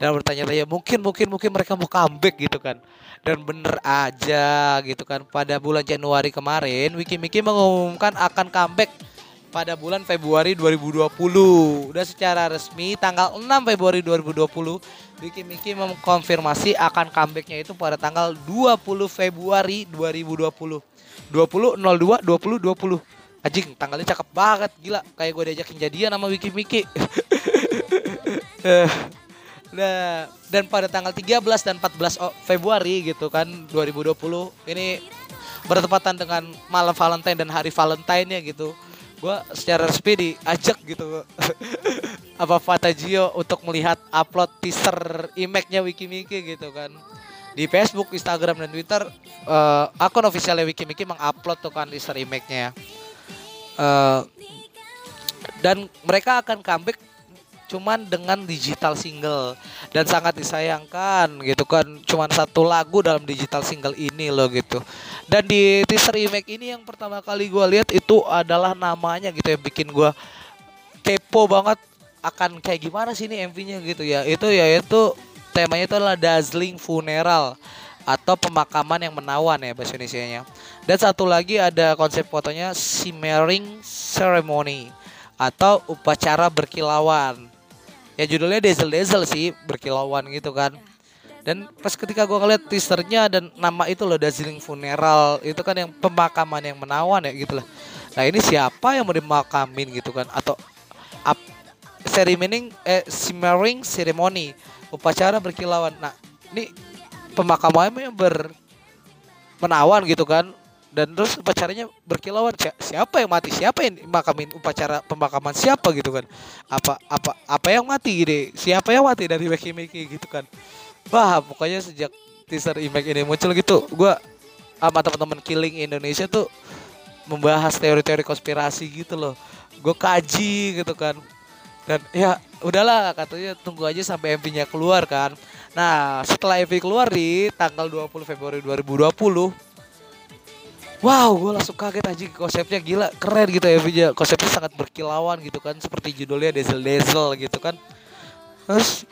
dan bertanya-tanya mungkin mungkin mungkin mereka mau comeback gitu kan. Dan bener aja gitu kan pada bulan Januari kemarin Wiki Miki mengumumkan akan comeback pada bulan Februari 2020 dan secara resmi tanggal 6 Februari 2020 Wiki Miki mengkonfirmasi akan comebacknya itu pada tanggal 20 Februari 2020 20 02 20 20 Anjing tanggalnya cakep banget gila. Kayak gue diajakin jadian sama Wiki Miki Nah, dan pada tanggal 13 dan 14 Februari gitu kan 2020 ini bertepatan dengan malam Valentine dan hari Valentine ya gitu. Gua secara resmi diajak gitu apa Fatagio untuk melihat upload teaser image-nya Wikimiki gitu kan. Di Facebook, Instagram dan Twitter uh, akun officialnya Wikimiki mengupload tuh kan teaser image-nya. Uh, dan mereka akan comeback cuman dengan digital single. Dan sangat disayangkan gitu kan cuman satu lagu dalam digital single ini loh gitu. Dan di teaser remake ini yang pertama kali gue lihat itu adalah namanya gitu yang bikin gue kepo banget akan kayak gimana sih ini MV-nya gitu ya. Itu ya itu temanya itu adalah dazzling funeral atau pemakaman yang menawan ya bahasa Indonesia-nya. Dan satu lagi ada konsep fotonya simmering ceremony atau upacara berkilauan ya judulnya Diesel Diesel sih berkilauan gitu kan. Dan pas ketika gue ngeliat teasernya dan nama itu loh Dazzling Funeral itu kan yang pemakaman yang menawan ya gitu lah nah ini siapa yang mau dimakamin gitu kan? Atau up, ceremony eh simmering ceremony upacara berkilauan. Nah ini pemakamannya ber menawan gitu kan dan terus upacaranya berkilauan. Siapa yang mati? Siapa yang makamin upacara pemakaman siapa gitu kan? Apa apa apa yang mati gini siapa yang mati dari Meki Meki gitu kan? Wah pokoknya sejak teaser image ini muncul gitu gue sama teman-teman killing Indonesia tuh membahas teori-teori konspirasi gitu loh. Gue kaji gitu kan. Dan ya udahlah katanya tunggu aja sampai MV-nya keluar kan. Nah setelah MV keluar di tanggal 20 Februari 2020 wow gue langsung kaget aja konsepnya gila keren gitu ya Vija konsepnya sangat berkilauan gitu kan seperti judulnya Diesel Diesel gitu kan. Terus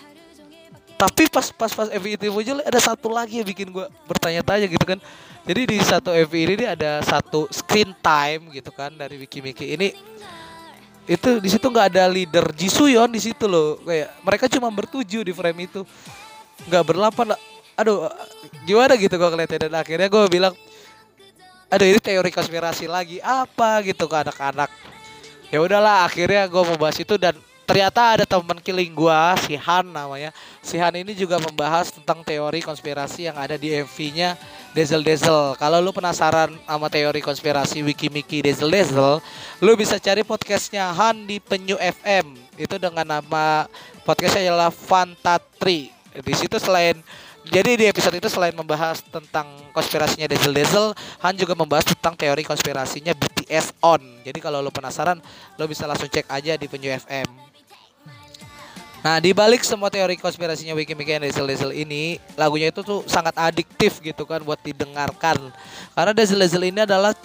tapi pas pas pas MV itu muncul ada satu lagi yang bikin gue bertanya-tanya gitu kan. Jadi di satu MV ini ada satu screen time gitu kan dari Wiki Miki ini. Itu di situ nggak ada leader Jisuyon di situ loh. Kayak mereka cuma bertujuh di frame itu. Nggak berlapan aduh gimana gitu gue ngeliatnya. Dan akhirnya gue bilang aduh ini teori konspirasi lagi. Apa gitu ke anak-anak? Ya udahlah akhirnya gue mau bahas itu dan ternyata ada teman killing gua si Han namanya. Si Han ini juga membahas tentang teori konspirasi yang ada di MV-nya Dazzle Dazzle kalau lu penasaran sama teori konspirasi Wiki Miki Dazzle Dazzle lu bisa cari podcastnya Han di Penyu FM itu dengan nama podcastnya adalah Fantatri. Di situ selain jadi di episode itu selain membahas tentang konspirasinya Dazzle Dazzle, Han juga membahas tentang teori konspirasinya BTS On. Jadi kalau lo penasaran, lo bisa langsung cek aja di Penyu FM. Nah, di balik semua teori konspirasinya Wiki Miki dan Dazzle Dazzle ini, lagunya itu tuh sangat adiktif gitu kan buat didengarkan. Karena Dazzle Dazzle ini adalah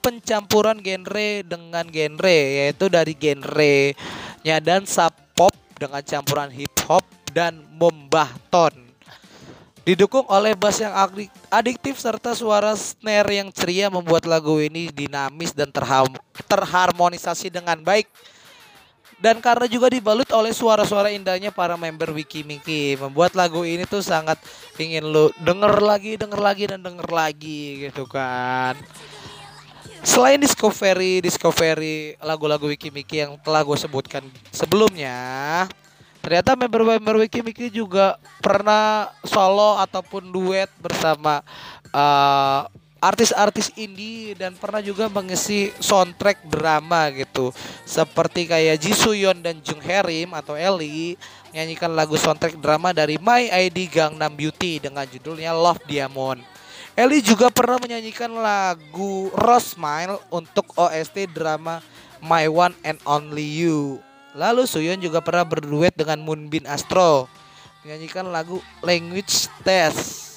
pencampuran genre dengan genre, yaitu dari genre-nya dansa pop dengan campuran hip hop dan mombahton Didukung oleh bass yang adiktif serta suara snare yang ceria membuat lagu ini dinamis dan terharmonisasi dengan baik. Dan karena juga dibalut oleh suara-suara indahnya para member Wiki Miki Membuat lagu ini tuh sangat ingin lu denger lagi, denger lagi, dan denger lagi gitu kan Selain Discovery, Discovery lagu-lagu Wiki Miki yang telah gue sebutkan sebelumnya Ternyata member-member Wiki Miki juga pernah solo ataupun duet bersama uh, artis-artis indie dan pernah juga mengisi soundtrack drama gitu seperti kayak Ji Suyon dan Jung Herim atau Ellie nyanyikan lagu soundtrack drama dari My ID Gangnam Beauty dengan judulnya Love Diamond. Ellie juga pernah menyanyikan lagu Rose Smile untuk OST drama My One and Only You. Lalu Suyeon juga pernah berduet dengan Moonbin Astro menyanyikan lagu Language Test.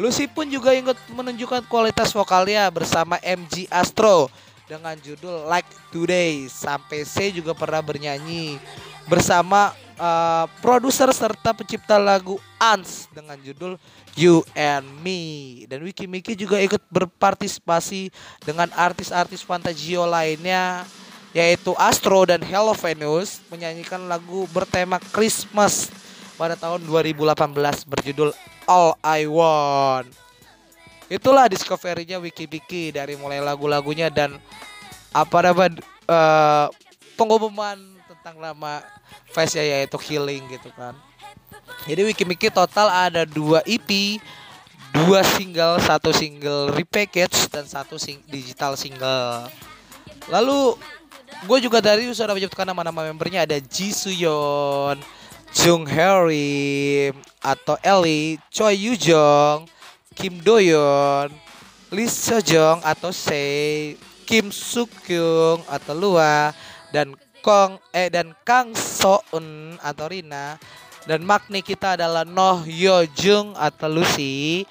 Lucy pun juga ikut menunjukkan kualitas vokalnya bersama MG Astro dengan judul Like Today. Sampai C juga pernah bernyanyi bersama uh, produser serta pencipta lagu Ans dengan judul You and Me. Dan Wiki Miki juga ikut berpartisipasi dengan artis-artis Fantagio lainnya yaitu Astro dan Hello Venus menyanyikan lagu bertema Christmas pada tahun 2018 berjudul All I Want. Itulah discovery-nya Wiki Wiki dari mulai lagu-lagunya dan apa nama uh, pengumuman tentang nama face ya yaitu Healing gitu kan. Jadi Wiki Wiki total ada dua EP, dua single, satu single repackage dan satu sing digital single. Lalu gue juga dari sudah menyebutkan nama-nama membernya. Ada Ji Suyeon, Jung Harry atau Ellie, Choi Yu Jong, Kim Do Yeon, Lee So Jong atau Sei, Kim Suk Kyung atau Lua dan Kong eh dan Kang So Eun atau Rina. Dan makni kita adalah Noh Yo Jung atau Lucy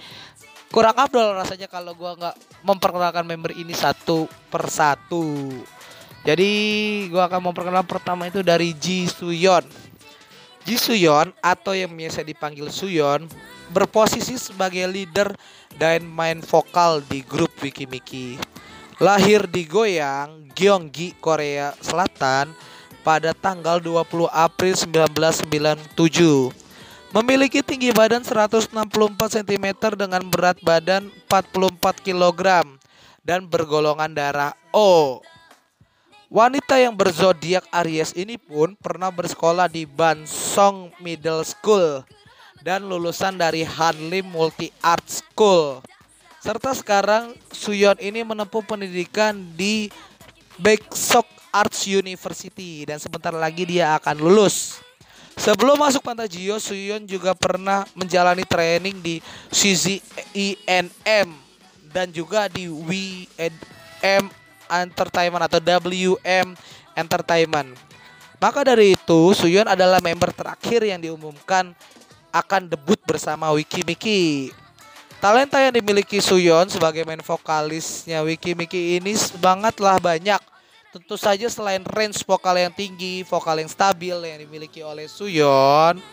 kurang abdul rasanya kalau gua nggak memperkenalkan member ini satu persatu jadi gua akan memperkenalkan pertama itu dari Ji Suyon. Ji Suyon atau yang biasa dipanggil Suyon berposisi sebagai leader dan main vokal di grup Wiki Miki. Lahir di Goyang, Gyeonggi, Korea Selatan pada tanggal 20 April 1997. Memiliki tinggi badan 164 cm dengan berat badan 44 kg dan bergolongan darah O. Wanita yang berzodiak Aries ini pun pernah bersekolah di Bansong Middle School dan lulusan dari Hanlim Multi Art School. Serta sekarang Suyon ini menempuh pendidikan di Baeksok Arts University dan sebentar lagi dia akan lulus. Sebelum masuk Pantagio, Suyon juga pernah menjalani training di CZINM dan juga di WM Entertainment atau WM Entertainment. Maka dari itu, Suyon adalah member terakhir yang diumumkan akan debut bersama Wiki Miki. Talenta yang dimiliki Suyon sebagai main vokalisnya Wiki Miki ini sangatlah banyak. Tentu saja selain range vokal yang tinggi, vokal yang stabil yang dimiliki oleh Suyon,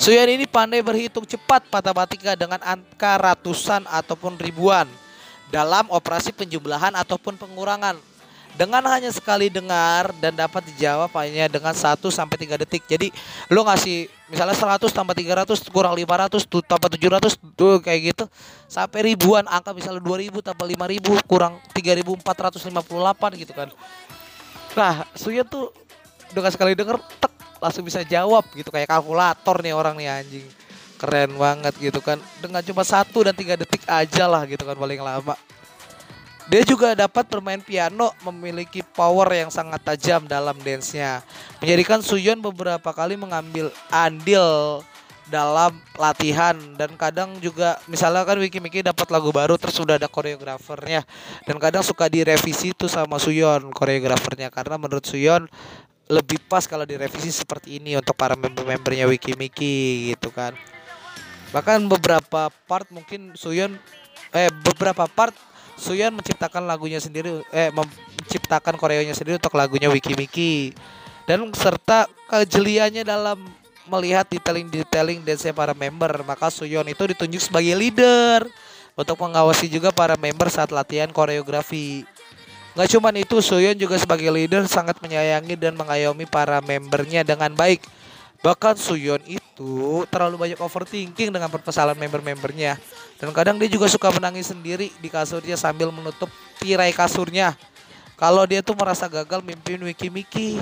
Suyon ini pandai berhitung cepat matematika dengan angka ratusan ataupun ribuan dalam operasi penjumlahan ataupun pengurangan dengan hanya sekali dengar dan dapat dijawab hanya dengan 1 sampai 3 detik. Jadi lu ngasih misalnya 100 tambah 300 kurang 500 tuh tambah 700 tuh kayak gitu. Sampai ribuan angka misalnya 2000 tambah 5000 kurang 3458 gitu kan. Nah, Suya tuh dengan sekali denger tek langsung bisa jawab gitu. Kayak kalkulator nih orang nih anjing. Keren banget gitu kan. Dengan cuma satu dan tiga detik aja lah gitu kan paling lama dia juga dapat bermain piano memiliki power yang sangat tajam dalam dance-nya. Menjadikan Suyon beberapa kali mengambil andil dalam latihan. Dan kadang juga misalnya kan Wiki Miki dapat lagu baru terus sudah ada koreografernya. Dan kadang suka direvisi tuh sama Suyon koreografernya. Karena menurut Suyon lebih pas kalau direvisi seperti ini untuk para member-membernya Wiki Miki gitu kan. Bahkan beberapa part mungkin Suyon eh beberapa part Suyon menciptakan lagunya sendiri eh menciptakan koreonya sendiri untuk lagunya Wiki Miki dan serta kejeliannya dalam melihat detailing-detailing dance para member, maka Suyon itu ditunjuk sebagai leader untuk mengawasi juga para member saat latihan koreografi. Gak cuman itu, Suyon juga sebagai leader sangat menyayangi dan mengayomi para membernya dengan baik. Bahkan Suyon itu terlalu banyak overthinking dengan perpesalan member-membernya. Dan kadang dia juga suka menangis sendiri di kasurnya sambil menutup tirai kasurnya. Kalau dia tuh merasa gagal mimpin Wiki Miki.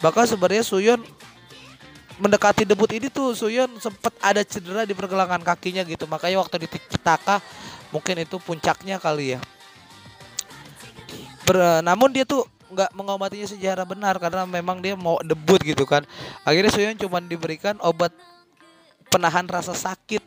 Bahkan sebenarnya Suyon mendekati debut ini tuh Suyon sempat ada cedera di pergelangan kakinya gitu makanya waktu di Taka mungkin itu puncaknya kali ya Ber, namun dia tuh nggak mengobatinya secara benar karena memang dia mau debut gitu kan. Akhirnya Suyon cuma diberikan obat penahan rasa sakit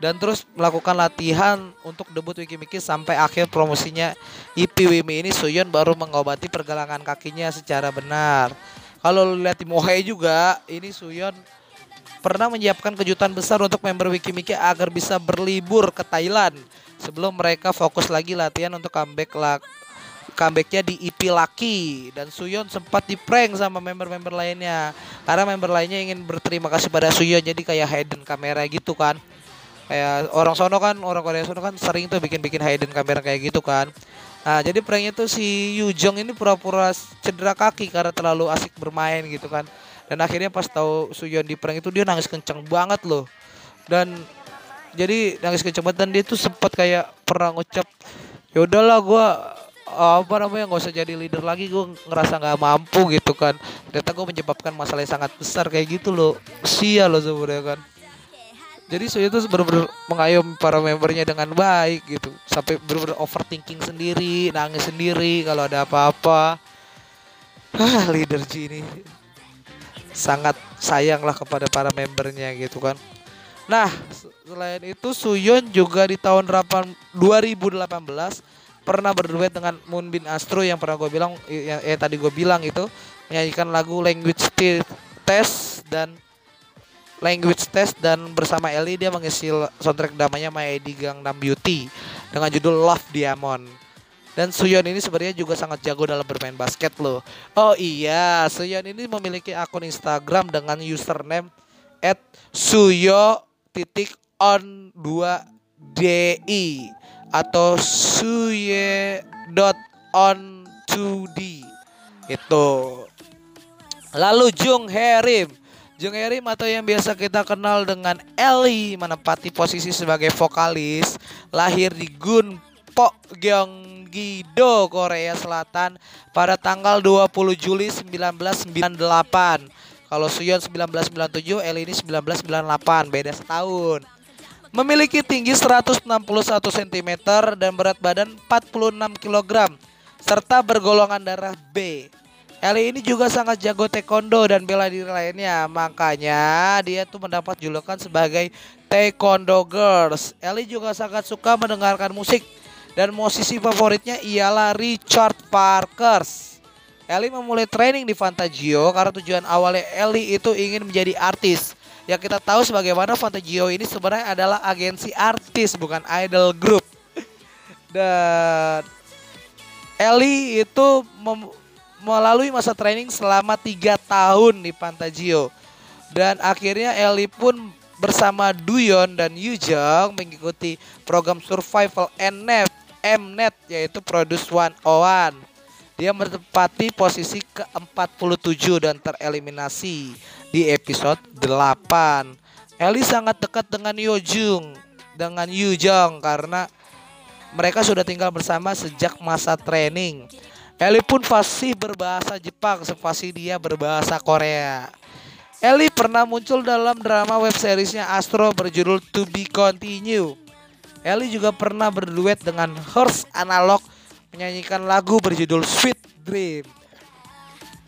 dan terus melakukan latihan untuk debut Wiki Miki sampai akhir promosinya IPWMI ini Suyon baru mengobati pergelangan kakinya secara benar. Kalau lihat di Mohai juga, ini Suyon pernah menyiapkan kejutan besar untuk member Wikimiki agar bisa berlibur ke Thailand sebelum mereka fokus lagi latihan untuk comeback comebacknya di IP Laki dan Suyon sempat di prank sama member-member lainnya karena member lainnya ingin berterima kasih pada Suyon jadi kayak hidden kamera gitu kan kayak orang sono kan orang Korea sono kan sering tuh bikin-bikin hidden kamera kayak gitu kan Nah, jadi pranknya tuh si Yujong ini pura-pura cedera kaki karena terlalu asik bermain gitu kan. Dan akhirnya pas tahu Suyon di prank itu dia nangis kenceng banget loh. Dan jadi nangis dan dia tuh sempat kayak pernah ngucap ya udahlah gua apa namanya nggak usah jadi leader lagi gue ngerasa nggak mampu gitu kan. Ternyata gue menyebabkan masalah yang sangat besar kayak gitu loh. Sia loh sebenarnya kan. Jadi Suyo itu benar-benar mengayomi para membernya dengan baik gitu. Sampai benar-benar overthinking sendiri nangis sendiri kalau ada apa-apa. Ah leader G ini sangat sayang lah kepada para membernya gitu kan. Nah selain itu Suyon juga di tahun 8, 2018 pernah berduet dengan Moonbin Astro yang pernah gue bilang yang eh, tadi gue bilang itu menyanyikan lagu Language Test dan language test dan bersama Ellie dia mengisi soundtrack damanya My ID Gangnam Beauty dengan judul Love Diamond. Dan Suyon ini sebenarnya juga sangat jago dalam bermain basket loh. Oh iya, Suyon ini memiliki akun Instagram dengan username at suyo titik on 2 di atau suye dot on 2d itu. Lalu Jung Herim Jung Erim atau yang biasa kita kenal dengan Ellie menempati posisi sebagai vokalis lahir di Gunpo Gyeonggi-do Korea Selatan pada tanggal 20 Juli 1998. Kalau Suyeon 1997, Ellie ini 1998, beda setahun. Memiliki tinggi 161 cm dan berat badan 46 kg serta bergolongan darah B. Eli ini juga sangat jago taekwondo dan bela diri lainnya. Makanya dia tuh mendapat julukan sebagai Taekwondo Girls. Eli juga sangat suka mendengarkan musik dan musisi favoritnya ialah Richard Parkers. Eli memulai training di Fantagio karena tujuan awalnya Eli itu ingin menjadi artis. Yang kita tahu sebagaimana Fantagio ini sebenarnya adalah agensi artis bukan idol group. Dan Eli itu melalui masa training selama tiga tahun di Pantagio. Dan akhirnya Eli pun bersama Duyon dan Yujong mengikuti program survival NF Mnet yaitu Produce One One. Dia menempati posisi ke-47 dan tereliminasi di episode 8. Eli sangat dekat dengan Yojung dengan Yujong karena mereka sudah tinggal bersama sejak masa training. Eli pun fasih berbahasa Jepang sepasi dia berbahasa Korea. Eli pernah muncul dalam drama web seriesnya Astro berjudul To Be Continue. Eli juga pernah berduet dengan Horse Analog menyanyikan lagu berjudul Sweet Dream.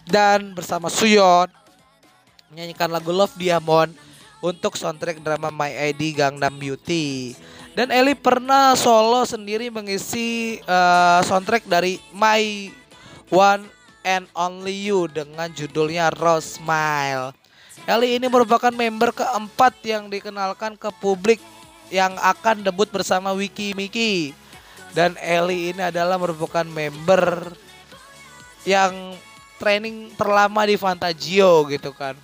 Dan bersama Suyon menyanyikan lagu Love Diamond untuk soundtrack drama My ID Gangnam Beauty. Dan Eli pernah solo sendiri mengisi uh, soundtrack dari My One and Only You dengan judulnya Rose Smile. Eli ini merupakan member keempat yang dikenalkan ke publik yang akan debut bersama Wiki Miki. Dan Eli ini adalah merupakan member yang training terlama di Fantagio gitu kan.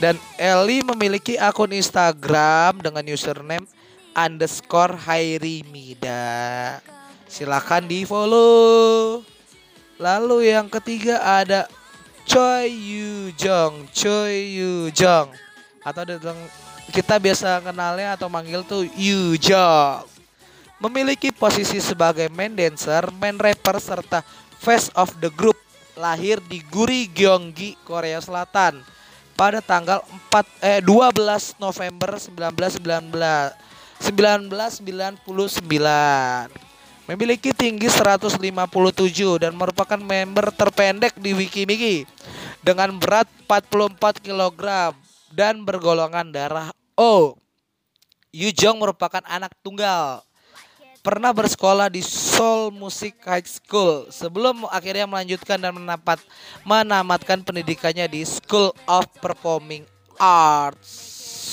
Dan Eli memiliki akun Instagram dengan username underscore Hairimida. Silahkan di follow. Lalu yang ketiga ada Choi Yu Jong, Choi Yu Jong atau kita biasa kenalnya atau manggil tuh Yu Jong. Memiliki posisi sebagai main dancer, main rapper serta face of the group. Lahir di Guri Gyeonggi, Korea Selatan pada tanggal 4 eh 12 November 1919 1999 memiliki tinggi 157 dan merupakan member terpendek di Wikimiki dengan berat 44 kg dan bergolongan darah O. Yu Jong merupakan anak tunggal. Pernah bersekolah di Seoul Music High School sebelum akhirnya melanjutkan dan menapat menamatkan pendidikannya di School of Performing Arts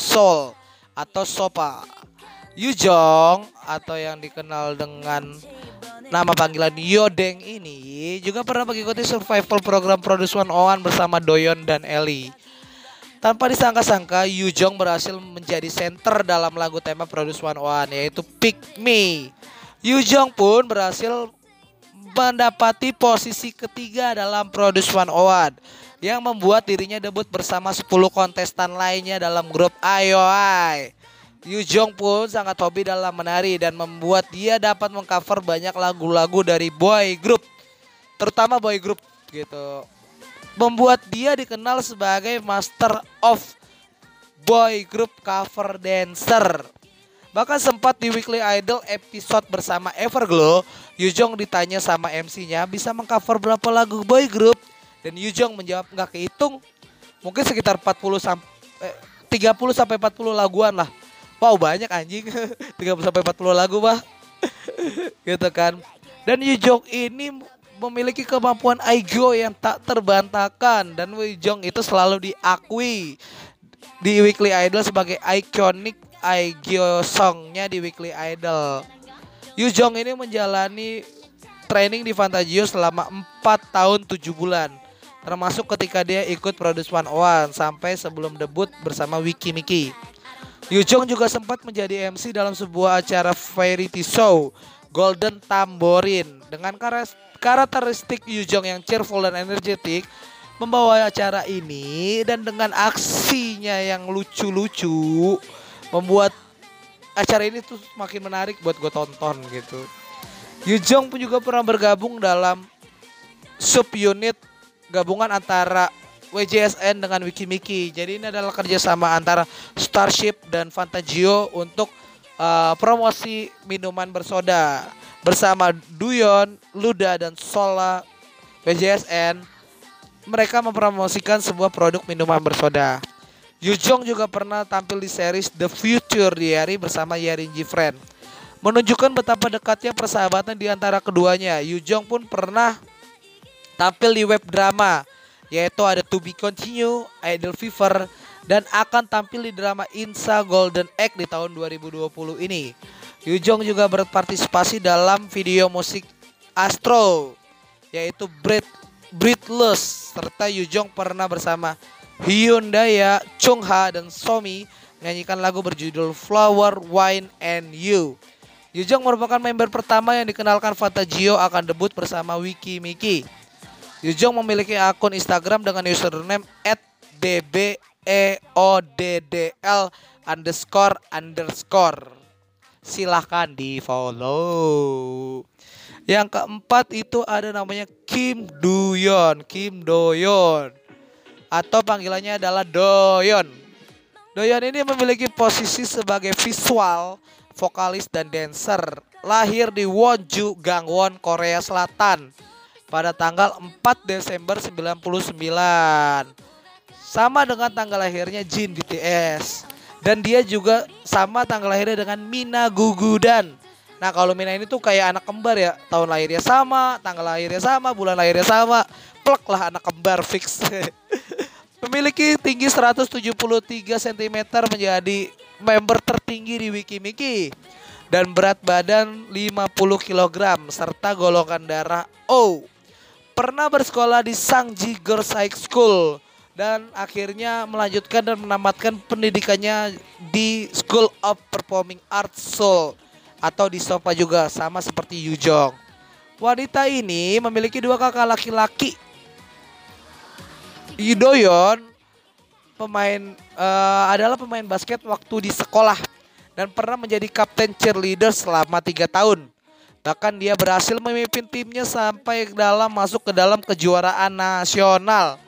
Seoul atau SOPA Yu Jong atau yang dikenal dengan nama panggilan Yodeng ini juga pernah mengikuti survival program Produce One Oan bersama Doyon dan Ellie. Tanpa disangka-sangka, Yu Jong berhasil menjadi center dalam lagu tema Produce One Oan yaitu Pick Me. Yu Jong pun berhasil mendapati posisi ketiga dalam Produce One Oan yang membuat dirinya debut bersama 10 kontestan lainnya dalam grup IOI. Yu Jong pun sangat hobi dalam menari dan membuat dia dapat mengcover banyak lagu-lagu dari boy group, terutama boy group gitu. Membuat dia dikenal sebagai master of boy group cover dancer. Bahkan sempat di Weekly Idol episode bersama Everglow, Yu Jong ditanya sama MC-nya bisa mengcover berapa lagu boy group? Dan Yu Jong menjawab nggak kehitung. Mungkin sekitar 40 sampai eh, 30 sampai 40 laguan lah. Wow banyak anjing. 30 sampai 40 lagu bah gitu kan. Dan Yujong ini memiliki kemampuan Aigo yang tak terbantahkan dan Yujong itu selalu diakui di Weekly Idol sebagai ikonik Aigyo songnya di Weekly Idol. Yujong ini menjalani training di Fantagio selama 4 tahun 7 bulan termasuk ketika dia ikut Produce One One sampai sebelum debut bersama Wiki Miki. Yu Jong juga sempat menjadi MC dalam sebuah acara variety show Golden Tamborin dengan karakteristik Yu Jong yang cheerful dan energetik membawa acara ini dan dengan aksinya yang lucu-lucu membuat acara ini tuh makin menarik buat gue tonton gitu. Yu Jong pun juga pernah bergabung dalam subunit gabungan antara WJSN dengan Wikimiki. Jadi ini adalah kerjasama antara Starship dan Fantagio untuk uh, promosi minuman bersoda bersama Duyon, Luda dan Sola WJSN. Mereka mempromosikan sebuah produk minuman bersoda. Yujong juga pernah tampil di series The Future Diary bersama Yarin Friend. Menunjukkan betapa dekatnya persahabatan di antara keduanya, Yujong pun pernah tampil di web drama yaitu ada To Be Continue, Idol Fever, dan akan tampil di drama Insa Golden Egg di tahun 2020 ini. Yujong juga berpartisipasi dalam video musik Astro yaitu Breath Breathless serta Yujong pernah bersama Hyundai, Chung Ha dan Somi menyanyikan lagu berjudul Flower, Wine and You. Yujong merupakan member pertama yang dikenalkan Fantagio akan debut bersama Wiki Miki. Yujong memiliki akun Instagram dengan username @dbeoddl underscore underscore. Silahkan di follow. Yang keempat itu ada namanya Kim Doyon, Kim Doyon. Atau panggilannya adalah Doyon. Doyon ini memiliki posisi sebagai visual, vokalis dan dancer. Lahir di Wonju, Gangwon, Korea Selatan pada tanggal 4 Desember 99. Sama dengan tanggal lahirnya Jin BTS. Dan dia juga sama tanggal lahirnya dengan Mina Gugudan. Nah kalau Mina ini tuh kayak anak kembar ya. Tahun lahirnya sama, tanggal lahirnya sama, bulan lahirnya sama. Plek lah anak kembar fix. Memiliki tinggi 173 cm menjadi member tertinggi di Wikimiki. Dan berat badan 50 kg serta golongan darah O. Pernah bersekolah di Sangji Girls High School dan akhirnya melanjutkan dan menamatkan pendidikannya di School of Performing Arts Seoul atau di sofa juga sama seperti Yu Jong. Wanita ini memiliki dua kakak laki-laki. Yudoyon pemain uh, adalah pemain basket waktu di sekolah dan pernah menjadi kapten cheerleader selama tiga tahun. Bahkan dia berhasil memimpin timnya sampai dalam masuk ke dalam kejuaraan nasional.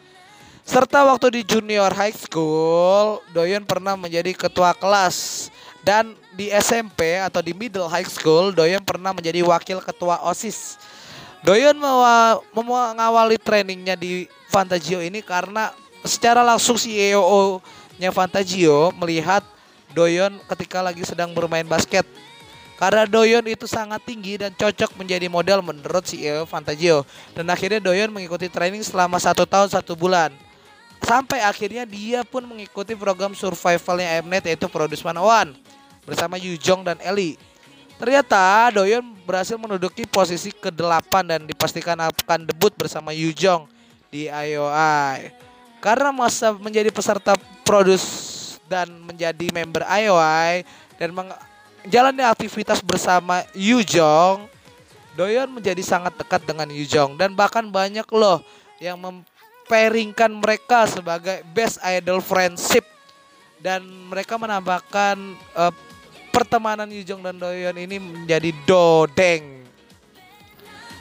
Serta waktu di junior high school, Doyon pernah menjadi ketua kelas dan di SMP atau di middle high school, Doyon pernah menjadi wakil ketua OSIS. Doyon mengawali trainingnya di Fantagio ini karena secara langsung CEO-nya Fantagio melihat Doyon ketika lagi sedang bermain basket. Karena Doyon itu sangat tinggi dan cocok menjadi model menurut CEO Fantagio. Dan akhirnya Doyon mengikuti training selama satu tahun satu bulan. Sampai akhirnya dia pun mengikuti program survivalnya Mnet yaitu Produce 101 bersama Yu Jong dan Eli. Ternyata Doyon berhasil menduduki posisi ke-8 dan dipastikan akan debut bersama Yu Jong di IOI. Karena masa menjadi peserta produce dan menjadi member IOI dan menjalani aktivitas bersama Yu Jong, Doyon menjadi sangat dekat dengan Yu Jong dan bahkan banyak loh yang memperingkan mereka sebagai best idol friendship dan mereka menambahkan uh, pertemanan Yujong dan Doyon ini menjadi Dodeng.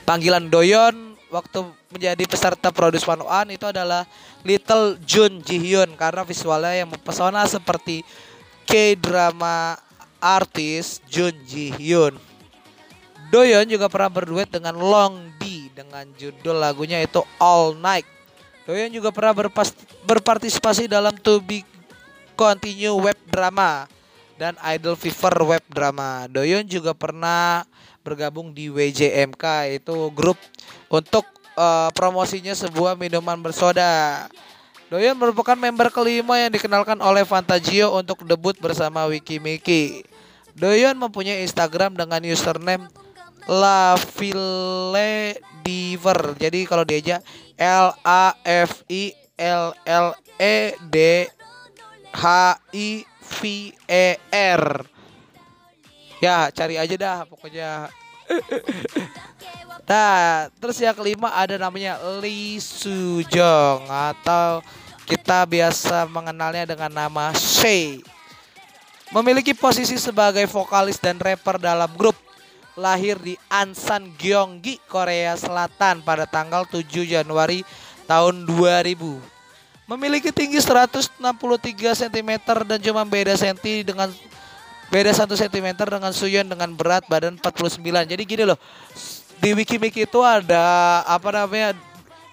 Panggilan Doyon waktu menjadi peserta Produce One One itu adalah Little Jun Ji Hyun karena visualnya yang mempesona seperti K-drama artis Jun Ji Hyun. Doyon juga pernah berduet dengan Long D dengan judul lagunya itu All Night. Doyon juga pernah berpartisipasi dalam To Be Continue web drama dan Idol Fever web drama. Doyon juga pernah bergabung di WJMK itu grup untuk uh, promosinya sebuah minuman bersoda. Doyon merupakan member kelima yang dikenalkan oleh Fantagio untuk debut bersama Wikimiki. Doyon mempunyai Instagram dengan username La Ville Diver. Jadi kalau diajak L A F I L L E D H I V E R. Ya, cari aja dah pokoknya. nah, terus yang kelima ada namanya Lee Sujong atau kita biasa mengenalnya dengan nama Shay. Memiliki posisi sebagai vokalis dan rapper dalam grup. Lahir di Ansan Gyeonggi, Korea Selatan pada tanggal 7 Januari tahun 2000 memiliki tinggi 163 cm dan cuma beda senti dengan beda 1 cm dengan Suyon dengan berat badan 49. Jadi gini loh. Di Wikimiki itu ada apa namanya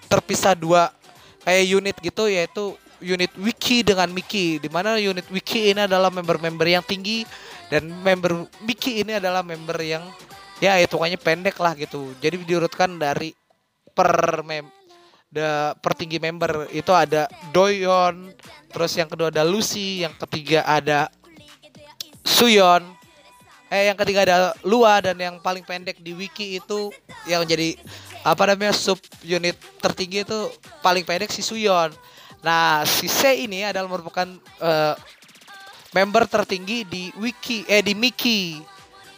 terpisah dua kayak unit gitu yaitu unit Wiki dengan Miki di mana unit Wiki ini adalah member-member yang tinggi dan member Miki ini adalah member yang ya hitungannya pendek lah gitu. Jadi diurutkan dari per mem the pertinggi member itu ada Doyon, terus yang kedua ada Lucy, yang ketiga ada Suyon, eh yang ketiga ada Lua dan yang paling pendek di wiki itu yang jadi apa namanya sub unit tertinggi itu paling pendek si Suyon. Nah, si C ini adalah merupakan uh, member tertinggi di wiki eh di Mickey.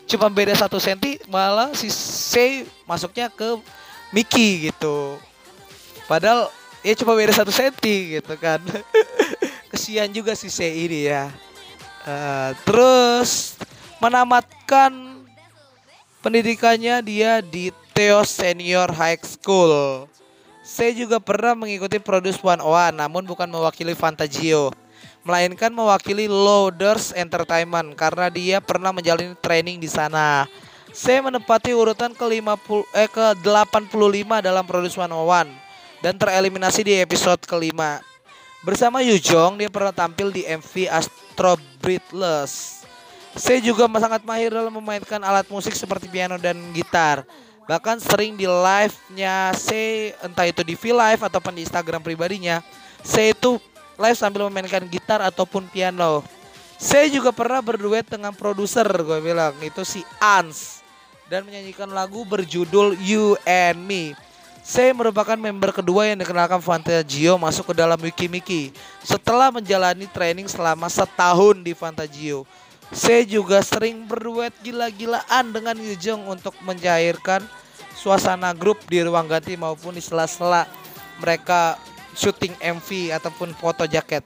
Cuma beda satu senti malah si C masuknya ke Mickey gitu. Padahal ya cuma beda satu senti gitu kan. Kesian juga si C ini ya. Uh, terus menamatkan Pendidikannya dia di Theo Senior High School. Saya juga pernah mengikuti Produce One One, namun bukan mewakili Fantagio, melainkan mewakili Loaders Entertainment karena dia pernah menjalani training di sana. Saya menempati urutan ke-50 eh ke-85 dalam Produce One One dan tereliminasi di episode kelima. Bersama Yu Jong, dia pernah tampil di MV Astro Breathless. Saya juga sangat mahir dalam memainkan alat musik seperti piano dan gitar bahkan sering di live-nya saya entah itu di V Live ataupun di Instagram pribadinya saya itu live sambil memainkan gitar ataupun piano. Saya juga pernah berduet dengan produser gue bilang. Itu si Ans. Dan menyanyikan lagu berjudul You and Me. Saya merupakan member kedua yang dikenalkan Fantagio masuk ke dalam Wikimiki setelah menjalani training selama setahun di Fantagio saya juga sering berduet gila-gilaan dengan Yujong untuk mencairkan suasana grup di ruang ganti maupun di sela-sela mereka syuting MV ataupun foto jaket.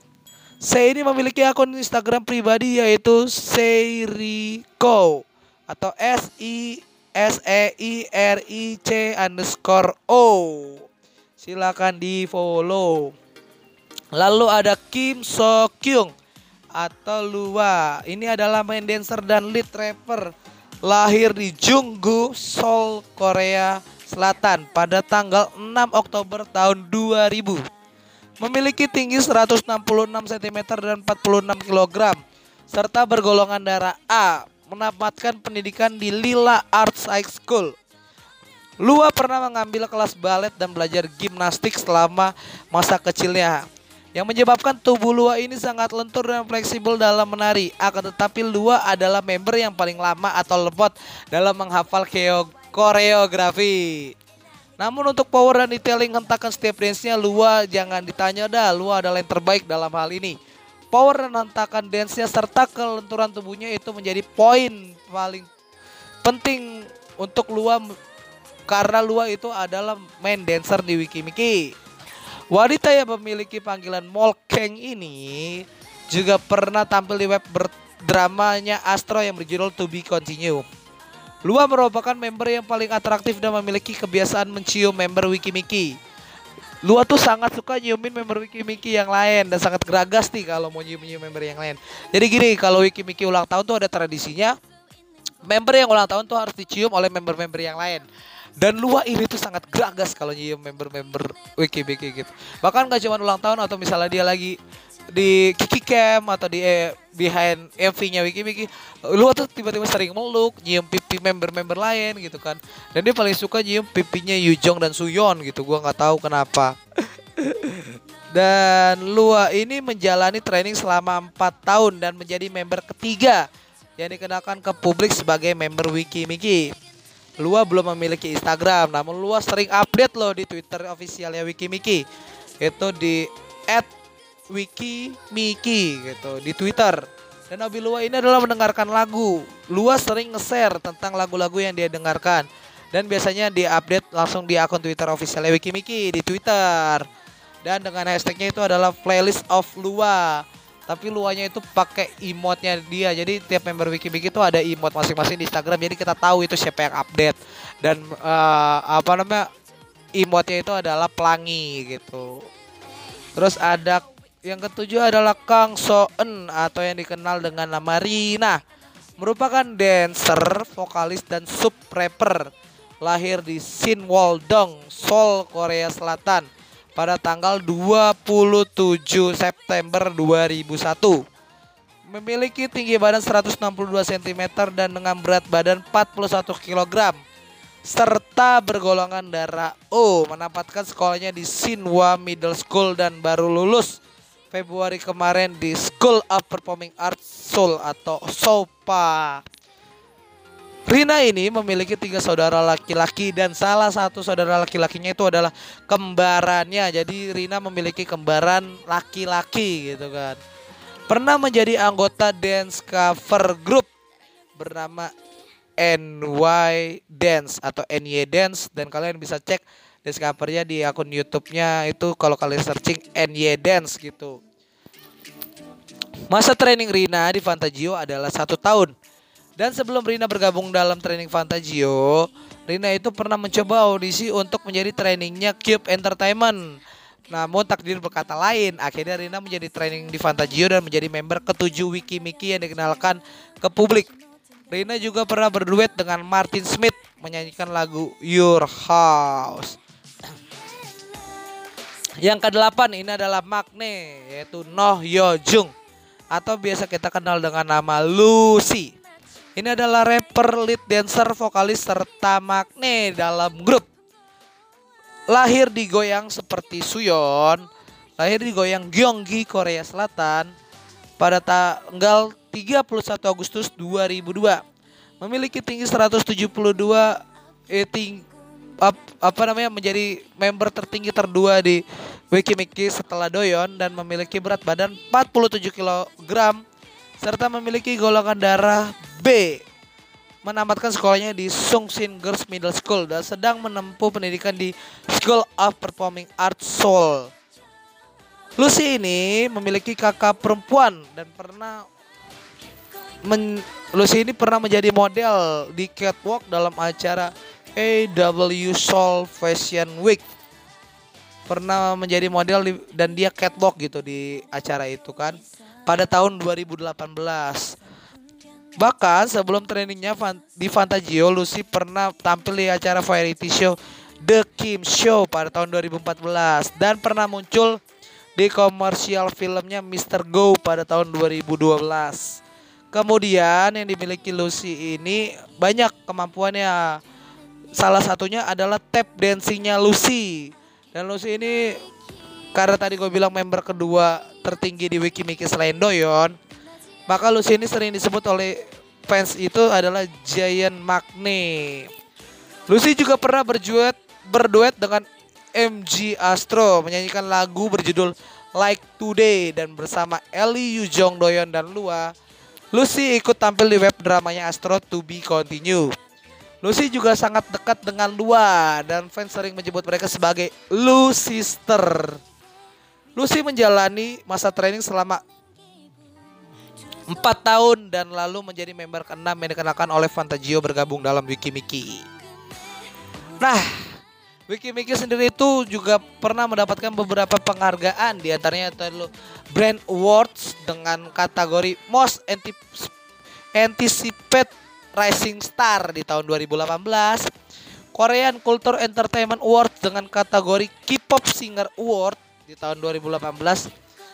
Saya ini memiliki akun Instagram pribadi yaitu Seiriko atau S I S E I R I C underscore O. Silakan di follow. Lalu ada Kim So Kyung atau Lua. Ini adalah main dancer dan lead rapper. Lahir di Junggu, Seoul, Korea Selatan pada tanggal 6 Oktober tahun 2000. Memiliki tinggi 166 cm dan 46 kg serta bergolongan darah A. Mendapatkan pendidikan di Lila Arts High School. Lua pernah mengambil kelas balet dan belajar gimnastik selama masa kecilnya yang menyebabkan tubuh Lua ini sangat lentur dan fleksibel dalam menari. Akan tetapi Lua adalah member yang paling lama atau lemot dalam menghafal koreografi. Namun untuk power dan detailing hentakan setiap dance-nya Lua jangan ditanya dah, Lua adalah yang terbaik dalam hal ini. Power dan hentakan dance-nya serta kelenturan tubuhnya itu menjadi poin paling penting untuk Lua karena Lua itu adalah main dancer di Wikimiki. Wanita yang memiliki panggilan Molkeng ini juga pernah tampil di web dramanya Astro yang berjudul To Be Continue. Lua merupakan member yang paling atraktif dan memiliki kebiasaan mencium member Wikimiki. Lua tuh sangat suka nyiumin member Wikimiki yang lain dan sangat geragas nih kalau mau nyium-nyium member yang lain. Jadi gini, kalau Wikimiki ulang tahun tuh ada tradisinya member yang ulang tahun tuh harus dicium oleh member-member yang lain dan Lua ini tuh sangat geragas kalau nyium member-member Wiki Wiki gitu bahkan gak cuma ulang tahun atau misalnya dia lagi di Kiki Cam atau di eh, behind MV-nya Wiki Wiki Lua tuh tiba-tiba sering meluk nyium pipi member-member lain gitu kan. Dan dia paling suka nyium pipinya Yujong dan Suyon gitu gua nggak tahu kenapa. Dan Lua ini menjalani training selama 4 tahun dan menjadi member ketiga yang dikenalkan ke publik sebagai member Wiki Wiki. Lua belum memiliki Instagram, namun Lua sering update loh di Twitter ofisialnya Wikimiki. Itu di @wikimiki gitu di Twitter. Dan hobi Lua ini adalah mendengarkan lagu. Lua sering nge-share tentang lagu-lagu yang dia dengarkan. Dan biasanya di update langsung di akun Twitter ofisialnya Wikimiki di Twitter. Dan dengan hashtagnya itu adalah playlist of Lua tapi luanya itu pakai emotnya dia jadi tiap member wiki-wiki itu ada emot masing-masing di Instagram jadi kita tahu itu siapa yang update dan uh, apa namanya emotnya itu adalah pelangi gitu terus ada yang ketujuh adalah Kang Soen atau yang dikenal dengan nama Rina. Merupakan dancer, vokalis dan sub rapper. Lahir di Sinwaldong, Seoul, Korea Selatan. Pada tanggal 27 September 2001. Memiliki tinggi badan 162 cm dan dengan berat badan 41 kg serta bergolongan darah. O menempatkan sekolahnya di Sinwa Middle School dan baru lulus Februari kemarin di School of Performing Arts Seoul atau SOPA. Rina ini memiliki tiga saudara laki-laki dan salah satu saudara laki-lakinya itu adalah kembarannya. Jadi Rina memiliki kembaran laki-laki gitu kan. Pernah menjadi anggota dance cover group bernama NY Dance atau NY Dance dan kalian bisa cek dance covernya di akun YouTube-nya itu kalau kalian searching NY Dance gitu. Masa training Rina di Fantagio adalah satu tahun Dan sebelum Rina bergabung dalam training Fantagio, Rina itu pernah mencoba audisi untuk menjadi trainingnya Cube Entertainment. Namun takdir berkata lain, akhirnya Rina menjadi training di Fantagio dan menjadi member ketujuh Wikimiki yang dikenalkan ke publik. Rina juga pernah berduet dengan Martin Smith menyanyikan lagu Your House. Yang kedelapan ini adalah Magne yaitu Noh Yo Jung atau biasa kita kenal dengan nama Lucy. Ini adalah rapper, lead dancer, vokalis serta Magne dalam grup. Lahir di Goyang seperti Suyon, lahir di Goyang Gyeonggi, Korea Selatan pada tanggal 31 Agustus 2002. Memiliki tinggi 172 eh, ting, ap, apa namanya menjadi member tertinggi terdua di Wikimiki setelah Doyon dan memiliki berat badan 47 kg serta memiliki golongan darah B. Menamatkan sekolahnya di Sungshin Girls Middle School dan sedang menempuh pendidikan di School of Performing Arts Seoul. Lucy ini memiliki kakak perempuan dan pernah Lucy ini pernah menjadi model di catwalk dalam acara AW Seoul Fashion Week. Pernah menjadi model di, dan dia catwalk gitu di acara itu kan pada tahun 2018. Bahkan sebelum trainingnya di Fantagio, Lucy pernah tampil di acara variety show The Kim Show pada tahun 2014 dan pernah muncul di komersial filmnya Mr. Go pada tahun 2012. Kemudian yang dimiliki Lucy ini banyak kemampuannya. Salah satunya adalah tap dancingnya Lucy. Dan Lucy ini karena tadi gue bilang member kedua tertinggi di Wikimiki selain Doyon, maka Lucy ini sering disebut oleh fans itu adalah Giant Magne. Lucy juga pernah berduet berduet dengan MG Astro menyanyikan lagu berjudul Like Today dan bersama Ellie Yujong Doyon dan Lua. Lucy ikut tampil di web dramanya Astro To Be Continue. Lucy juga sangat dekat dengan Lua dan fans sering menyebut mereka sebagai Lu Sister. Lucy menjalani masa training selama empat tahun dan lalu menjadi member keenam yang dikenalkan oleh Fantagio bergabung dalam Wikimiki. Nah, Wikimiki sendiri itu juga pernah mendapatkan beberapa penghargaan di antaranya itu Brand Awards dengan kategori Most Anticipated Rising Star di tahun 2018. Korean Culture Entertainment Awards dengan kategori K-pop Singer Award di tahun 2018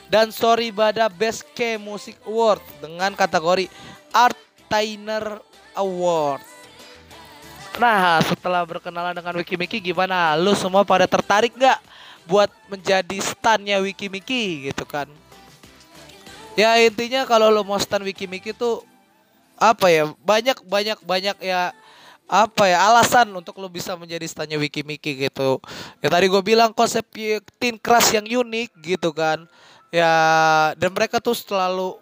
dan Sorry Bada Best K Music Award dengan kategori Art Tainer Award. Nah, setelah berkenalan dengan Wikimiki gimana? Lu semua pada tertarik nggak buat menjadi stannya Wikimiki gitu kan? Ya intinya kalau lo mau stan Wikimiki tuh apa ya? Banyak banyak banyak ya apa ya alasan untuk lo bisa menjadi stanya Wikimiki gitu. Ya tadi gue bilang konsep tin keras yang unik gitu kan. Ya dan mereka tuh selalu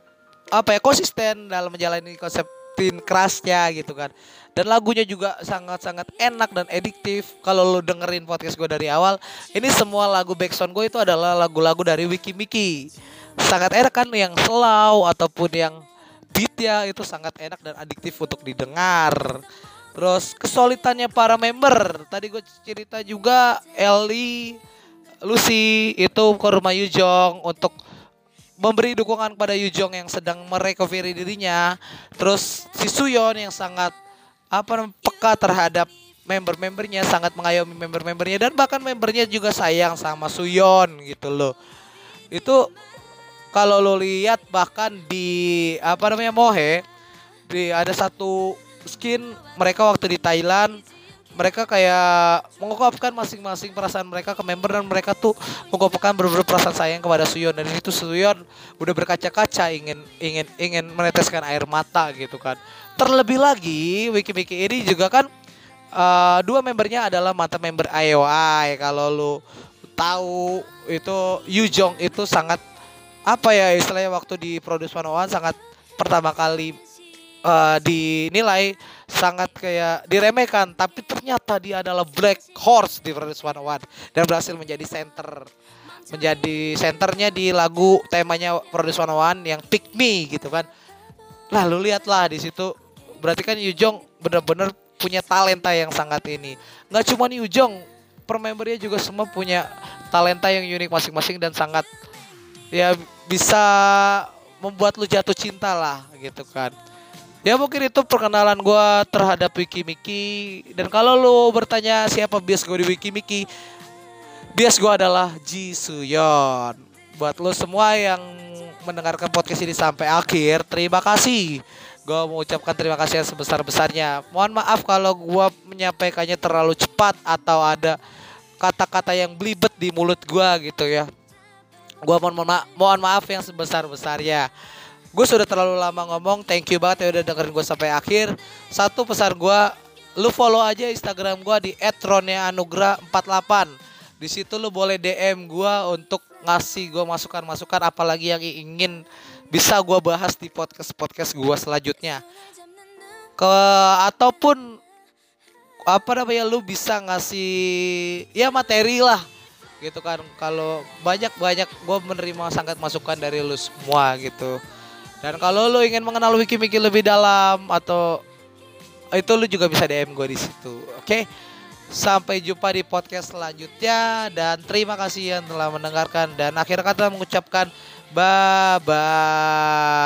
apa ya konsisten dalam menjalani konsep tin kerasnya gitu kan. Dan lagunya juga sangat-sangat enak dan ediktif. Kalau lo dengerin podcast gue dari awal, ini semua lagu backsound gue itu adalah lagu-lagu dari Wikimiki. Sangat enak kan yang slow ataupun yang beatnya itu sangat enak dan adiktif untuk didengar. Terus kesulitannya para member. Tadi gue cerita juga Ellie, Lucy itu ke rumah Yujong untuk memberi dukungan kepada Yujong yang sedang merecovery dirinya. Terus si Suyon yang sangat apa peka terhadap member-membernya, sangat mengayomi member-membernya dan bahkan membernya juga sayang sama Suyon gitu loh. Itu kalau lo lihat bahkan di apa namanya Mohe di ada satu skin mereka waktu di Thailand mereka kayak mengungkapkan masing-masing perasaan mereka ke member dan mereka tuh mengungkapkan beberapa perasaan sayang kepada Suyon. Dan itu Suyon udah berkaca-kaca ingin ingin ingin meneteskan air mata gitu kan. Terlebih lagi wiki-wiki ini juga kan uh, dua membernya adalah mata member IOI kalau lu tahu itu Yujong itu sangat apa ya istilahnya waktu di Produce 101 sangat pertama kali uh, dinilai sangat kayak diremehkan. Tapi ternyata dia adalah black horse di Versus One dan berhasil menjadi center menjadi senternya di lagu temanya Produce One yang Pick Me gitu kan. Lalu lihatlah di situ. Berarti kan Yujong bener-bener punya talenta yang sangat ini. Nggak cuma Yujong per membernya juga semua punya talenta yang unik masing-masing dan sangat ya bisa membuat lu jatuh cinta lah gitu kan. Ya mungkin itu perkenalan gue terhadap Wiki Miki. Dan kalau lu bertanya siapa bias gue di Wiki Miki bias gue adalah Ji Suyon buat lu semua yang mendengarkan podcast ini sampai akhir terima kasih. Gue mau ucapkan terima kasih yang sebesar besarnya mohon maaf kalau gue menyampaikannya terlalu cepat atau ada kata-kata yang belibet di mulut gue gitu ya gue mohon, mohon, ma mohon maaf yang sebesar besarnya gue sudah terlalu lama ngomong. Thank you banget ya udah dengerin gue sampai akhir. Satu pesan gue lu follow aja instagram gue di anugrah 48 di situ lu boleh dm gue untuk ngasih gue masukan-masukan apalagi yang ingin bisa gue bahas di podcast podcast gue selanjutnya. Ke ataupun apa namanya lu bisa ngasih ya materi lah gitu kan kalau banyak banyak gue menerima sangat masukan dari lu semua gitu dan kalau lo ingin mengenal Wiki Miki lebih dalam atau itu lo juga bisa DM gue di situ. Oke. Okay? Sampai jumpa di podcast selanjutnya dan terima kasih yang telah mendengarkan dan akhir kata mengucapkan bye bye.